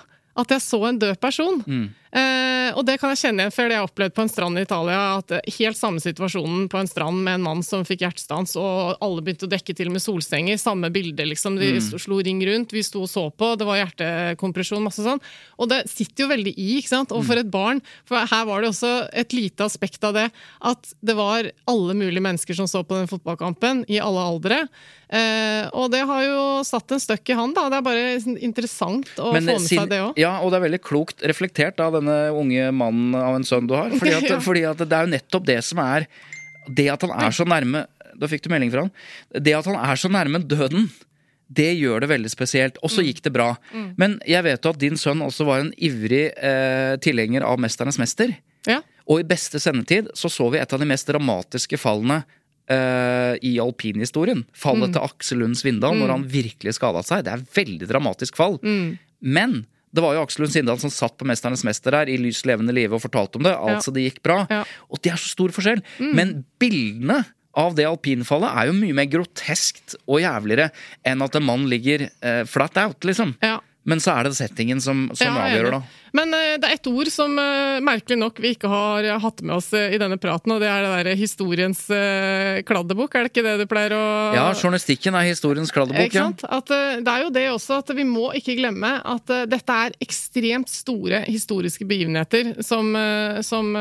Speaker 2: At jeg så en død person. Mm. Eh, og det kan jeg kjenne igjen, før det jeg opplevde på en strand i Italia. at Helt samme situasjonen på en strand med en mann som fikk hjertestans, og alle begynte å dekke til med solstenger. Samme bilde, liksom. De mm. slo ring rundt, vi sto og så på, det var hjertekompresjon, masse sånn. Og det sitter jo veldig i, ikke sant. Og for et barn, for her var det også et lite aspekt av det, at det var alle mulige mennesker som så på den fotballkampen, i alle aldre. Eh, og det har jo satt en støkk i han, da. Det er bare interessant å Men, få med seg det òg.
Speaker 1: Ja, og det er veldig klokt reflektert av denne unge mannen av en sønn du har. Fordi at, *laughs* fordi at det er jo nettopp det som er Det at han er så nærme Da fikk du melding fra han. Det at han er så nærme døden, det gjør det veldig spesielt. Og så mm. gikk det bra. Mm. Men jeg vet jo at din sønn også var en ivrig eh, tilhenger av 'Mesternes mester'.
Speaker 2: Ja.
Speaker 1: Og i beste sendetid så så vi et av de mest dramatiske fallene uh, i alpinhistorien. Fallet mm. til Aksel Lund Svindal mm. når han virkelig skada seg. Det er et veldig dramatisk fall.
Speaker 2: Mm.
Speaker 1: Men det var jo Aksel Lund Sindal som satt på 'Mesternes mester' her i lys levende live og fortalte om det. Altså, det gikk bra. Og det er så stor forskjell. Mm. Men bildene av det alpinfallet er jo mye mer groteskt og jævligere enn at en mann ligger eh, flat out, liksom.
Speaker 2: Ja.
Speaker 1: Men så er det settingen som, som ja, avgjør, da.
Speaker 2: Men uh, det er ett ord som uh, merkelig nok vi ikke har hatt med oss uh, i denne praten, og det er det der historiens kladdebok. Er det ikke det du pleier å
Speaker 1: Ja, journalistikken er historiens kladdebok,
Speaker 2: ikke sant? Ja. At, det er jo det også at vi må ikke glemme at dette er ekstremt store historiske begivenheter som, som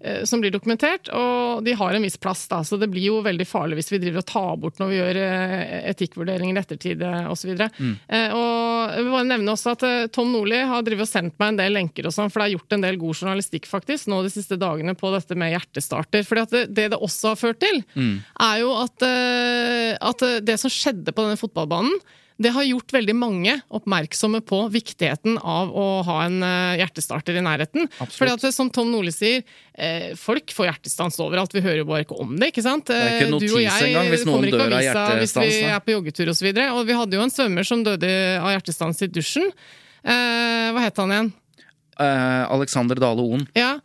Speaker 2: Eh, som blir dokumentert, og de har en viss plass. da, så Det blir jo veldig farlig hvis vi driver og tar bort når vi gjør eh, etikkvurderinger i ettertid osv. Mm. Eh, og jeg vil bare nevne også at Tom Nordli har drivet og sendt meg en del lenker, og sånn, for det er gjort en del god journalistikk faktisk nå de siste dagene på dette med hjertestarter. fordi at det, det, det også har ført til, mm. er jo at, at det som skjedde på denne fotballbanen det har gjort veldig mange oppmerksomme på viktigheten av å ha en hjertestarter i nærheten. Fordi at, som Tom Nordli sier, eh, folk får hjertestans overalt. Vi hører jo bare ikke om det. ikke sant?
Speaker 1: Det er ikke
Speaker 2: notis
Speaker 1: du og jeg engang hvis noen dør av hjertestans.
Speaker 2: Hvis vi er på joggetur osv. Og, så og vi hadde jo en svømmer som døde av hjertestans i dusjen. Eh, hva het han igjen?
Speaker 1: Eh, Alexander Dale Oen.
Speaker 2: Ja,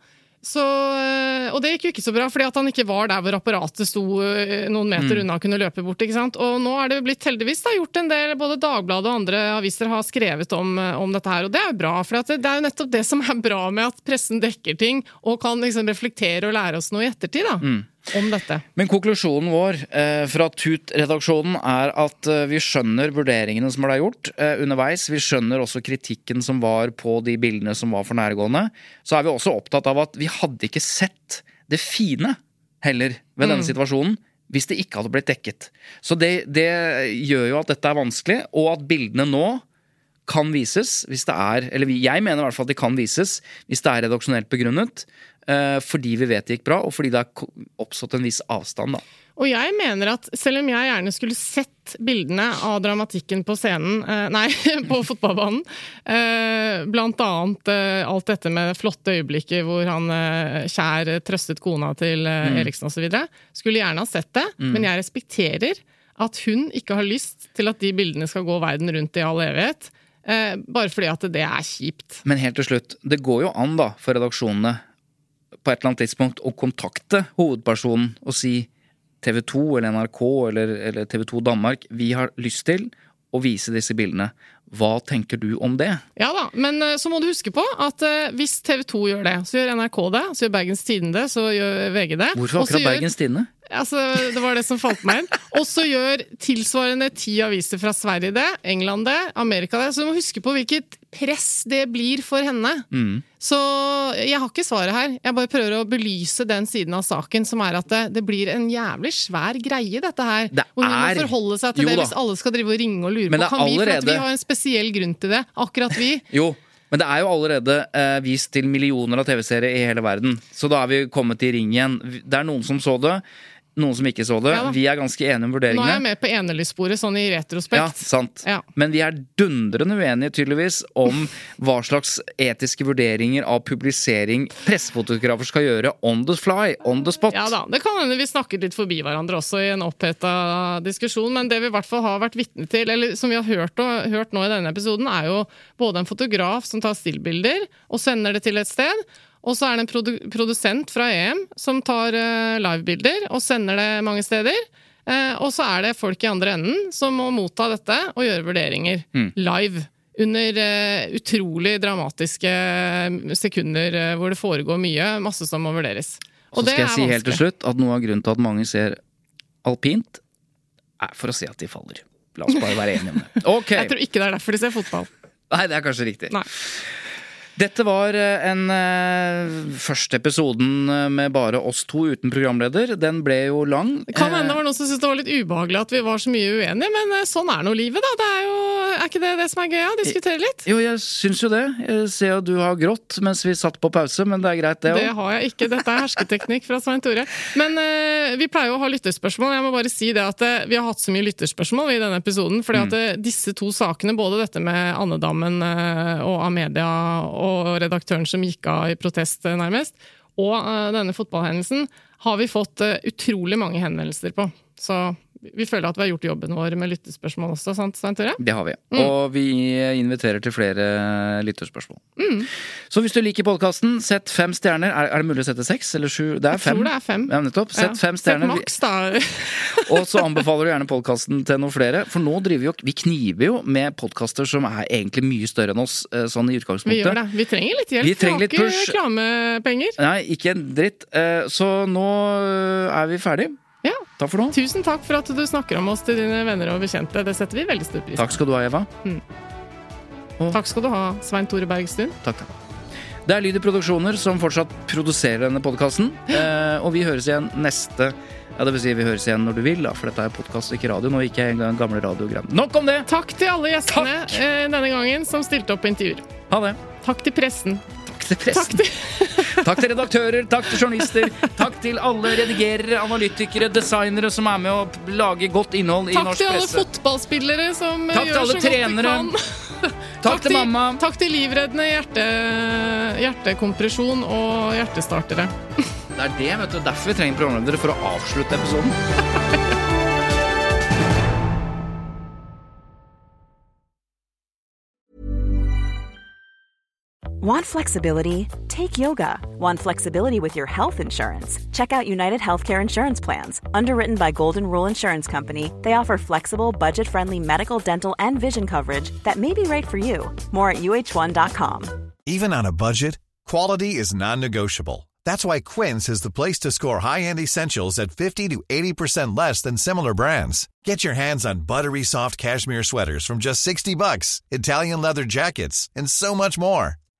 Speaker 2: så, eh, og det gikk jo ikke så bra, fordi at han ikke var der hvor apparatet sto eh, noen meter mm. unna og kunne løpe bort. ikke sant? Og nå er det blitt heldigvis da, gjort en del, både Dagbladet og andre aviser har skrevet om, eh, om dette her, og det er jo bra. For det, det, er jo nettopp det som er bra med at pressen dekker ting og kan liksom reflektere og lære oss noe i ettertid. da. Mm om dette.
Speaker 1: Men konklusjonen vår eh, fra Tut-redaksjonen er at eh, vi skjønner vurderingene som ble gjort eh, underveis. Vi skjønner også kritikken som var på de bildene som var for nærgående. Så er vi også opptatt av at vi hadde ikke sett det fine heller ved denne mm. situasjonen hvis det ikke hadde blitt dekket. Så det, det gjør jo at dette er vanskelig, og at bildene nå kan vises hvis det er Eller jeg mener i hvert fall at de kan vises hvis det er redaksjonelt begrunnet. Eh, fordi vi vet det gikk bra, og fordi det har oppstått en viss avstand. da.
Speaker 2: Og jeg mener at selv om jeg gjerne skulle sett bildene av dramatikken på scenen, eh, nei, *laughs* på fotballbanen, eh, blant annet alt dette med flotte øyeblikket hvor han Kjær trøstet kona til mm. Eriksen osv., skulle gjerne ha sett det, mm. men jeg respekterer at hun ikke har lyst til at de bildene skal gå verden rundt i all evighet. Bare fordi at det er kjipt.
Speaker 1: Men helt til slutt, det går jo an da for redaksjonene på et eller annet tidspunkt å kontakte hovedpersonen og si TV 2 eller NRK eller, eller TV 2 Danmark vi har lyst til å vise disse bildene. Hva tenker du om det?
Speaker 2: Ja da, men eh, så må du huske på at eh, hvis TV 2 gjør det, så gjør NRK det, så gjør Bergens Tidende så gjør VG det.
Speaker 1: Hvorfor akkurat
Speaker 2: gjør-
Speaker 1: Bergens Tidende?
Speaker 2: Altså, det var det som falt meg inn. Og så gjør tilsvarende ti aviser fra Sverige det, England det, Amerika det. Så du må huske på hvilket press det blir for henne.
Speaker 1: Mm.
Speaker 2: Så jeg har ikke svaret her. Jeg bare prøver å belyse den siden av saken, som er at det, det blir en jævlig svær greie, dette her.
Speaker 1: Det
Speaker 2: hvor hun må forholde seg til det hvis alle skal drive og ringe og lure
Speaker 1: Men
Speaker 2: på.
Speaker 1: det
Speaker 2: Kan vi, for at vi har en spesiell grunn til det. Akkurat vi. *laughs*
Speaker 1: Jo, men det er jo allerede eh, vist til millioner av TV-serier i hele verden. Så da er vi kommet i ring igjen. Det er noen som så det, noen som ikke så det.
Speaker 2: Ja
Speaker 1: vi er ganske enige om vurderingene.
Speaker 2: Nå er jeg med på enelyssporet, sånn i retrospekt.
Speaker 1: Ja, sant.
Speaker 2: Ja.
Speaker 1: Men vi er dundrende uenige tydeligvis om *laughs* hva slags etiske vurderinger av publisering pressefotografer skal gjøre on the fly, on the spot.
Speaker 2: Ja da, Det kan hende vi snakket litt forbi hverandre også i en oppheta diskusjon, men det vi i hvert fall har vært vitne til, eller som vi har hørt, og, hørt nå i denne episoden, er jo både en fotograf som tar stillbilder og sender det til et sted, og så er det en produ produsent fra EM som tar uh, livebilder og sender det mange steder. Uh, og så er det folk i andre enden som må motta dette og gjøre vurderinger
Speaker 1: Mm.
Speaker 2: live. Under uh, utrolig dramatiske sekunder hvor det foregår mye, masse som må vurderes.
Speaker 1: Og så
Speaker 2: det
Speaker 1: skal jeg si helt til slutt at noe av grunnen til at mange ser alpint, er for å se at de faller. La oss bare være enige om det. *laughs* Okay.
Speaker 2: Jeg tror ikke det er derfor de ser fotball.
Speaker 1: Nei, det er kanskje riktig.
Speaker 2: Nei.
Speaker 1: Dette var eh, en eh, første episoden eh, med bare oss to uten programleder. Den ble jo lang.
Speaker 2: Det kan hende det var noen som syntes det var litt ubehagelig at vi var så mye uenige, men sånn er nå livet, da. Det er jo Er ikke det det som er gøy? å Diskutere litt?
Speaker 1: Jo, jeg syns jo det. Jeg ser at du har grått mens vi satt på pause, men det er greit, det
Speaker 2: Det har jeg ikke. Dette er hersketeknikk fra Svein Tore. Men eh, vi pleier jo å ha lytterspørsmål. Jeg må bare si det at vi har hatt så mye lytterspørsmål i denne episoden. fordi
Speaker 1: Mm.
Speaker 2: at eh, disse to sakene, både dette med andedammen og Amedia og redaktøren som gikk av i protest, eh, nærmest, og eh, denne fotballhendelsen, har vi fått eh, utrolig mange henvendelser på. Så vi føler at vi har gjort jobben vår med lyttespørsmål også, sant Stein Tore?
Speaker 1: Det har vi.
Speaker 2: Mm.
Speaker 1: Og vi inviterer til flere lytterspørsmål.
Speaker 2: Mm.
Speaker 1: Så hvis du liker podkasten, sett fem stjerner. Er, er det mulig å sette seks eller sju? Det er
Speaker 2: Jeg
Speaker 1: fem.
Speaker 2: tror det er fem.
Speaker 1: Ja, nettopp. Sett
Speaker 2: Ja.
Speaker 1: fem stjerner.
Speaker 2: Sett maks, da.
Speaker 1: Og så anbefaler du gjerne podkasten til noen flere. For nå driver vi jo Vi kniver jo med podkaster som er egentlig mye større enn oss, eh, sånn i utgangspunktet.
Speaker 2: Vi gjør det. Vi trenger litt hjelp.
Speaker 1: Vi trenger litt push.
Speaker 2: reklamepenger.
Speaker 1: Nei, ikke en dritt. Eh, Så nå eh, er vi ferdig.
Speaker 2: Ja.
Speaker 1: Takk for nå.
Speaker 2: Tusen takk for at du snakker om oss til dine venner og bekjente. Det setter vi veldig stor pris på.
Speaker 1: Takk skal du ha, Eva.
Speaker 2: Takk skal du ha, Svein Tore Bergstuen.
Speaker 1: Takk, takk. Det er Lyder Produksjoner som fortsatt produserer denne podkasten. Eh, og vi høres igjen neste Ja, det vil si vi høres igjen når du vil, da, for dette er podkast, ikke radio. Nå gikk jeg engang gamle radiogram. Nok om det!
Speaker 2: Takk til alle gjestene eh, denne gangen som stilte opp på intervjuer.
Speaker 1: Ha det.
Speaker 2: Takk til pressen.
Speaker 1: Takk til pressen. Takk til *laughs* redaktører, takk til journalister, takk til alle redigerere, analytikere, designere som er med å lage godt innhold i
Speaker 2: Takk
Speaker 1: norsk
Speaker 2: til alle fotballspillere som eh,
Speaker 1: Takk
Speaker 2: gjør
Speaker 1: så
Speaker 2: så godt de
Speaker 1: trenere.
Speaker 2: kan. *laughs*
Speaker 1: Takk til mamma.
Speaker 2: Takk til livreddende hjerte, hjertekompresjon og hjertestartere.
Speaker 1: Det er det, vet du. Derfor vi trenger programledere, for å avslutte episoden. *laughs*
Speaker 9: Want flexibility? Take yoga. Want flexibility with your health insurance? Check out United Healthcare Insurance Plans. Underwritten by Golden Rule Insurance Company, they offer flexible, budget friendly medical, dental, and vision coverage that may be right for you. More at uh1.com.
Speaker 10: Even on a budget, quality is non-negotiable. That's why Quince is the place to score high-end essentials at 50 to 80% less than similar brands. Get your hands on buttery soft cashmere sweaters from just 60 bucks, Italian leather jackets, and so much more.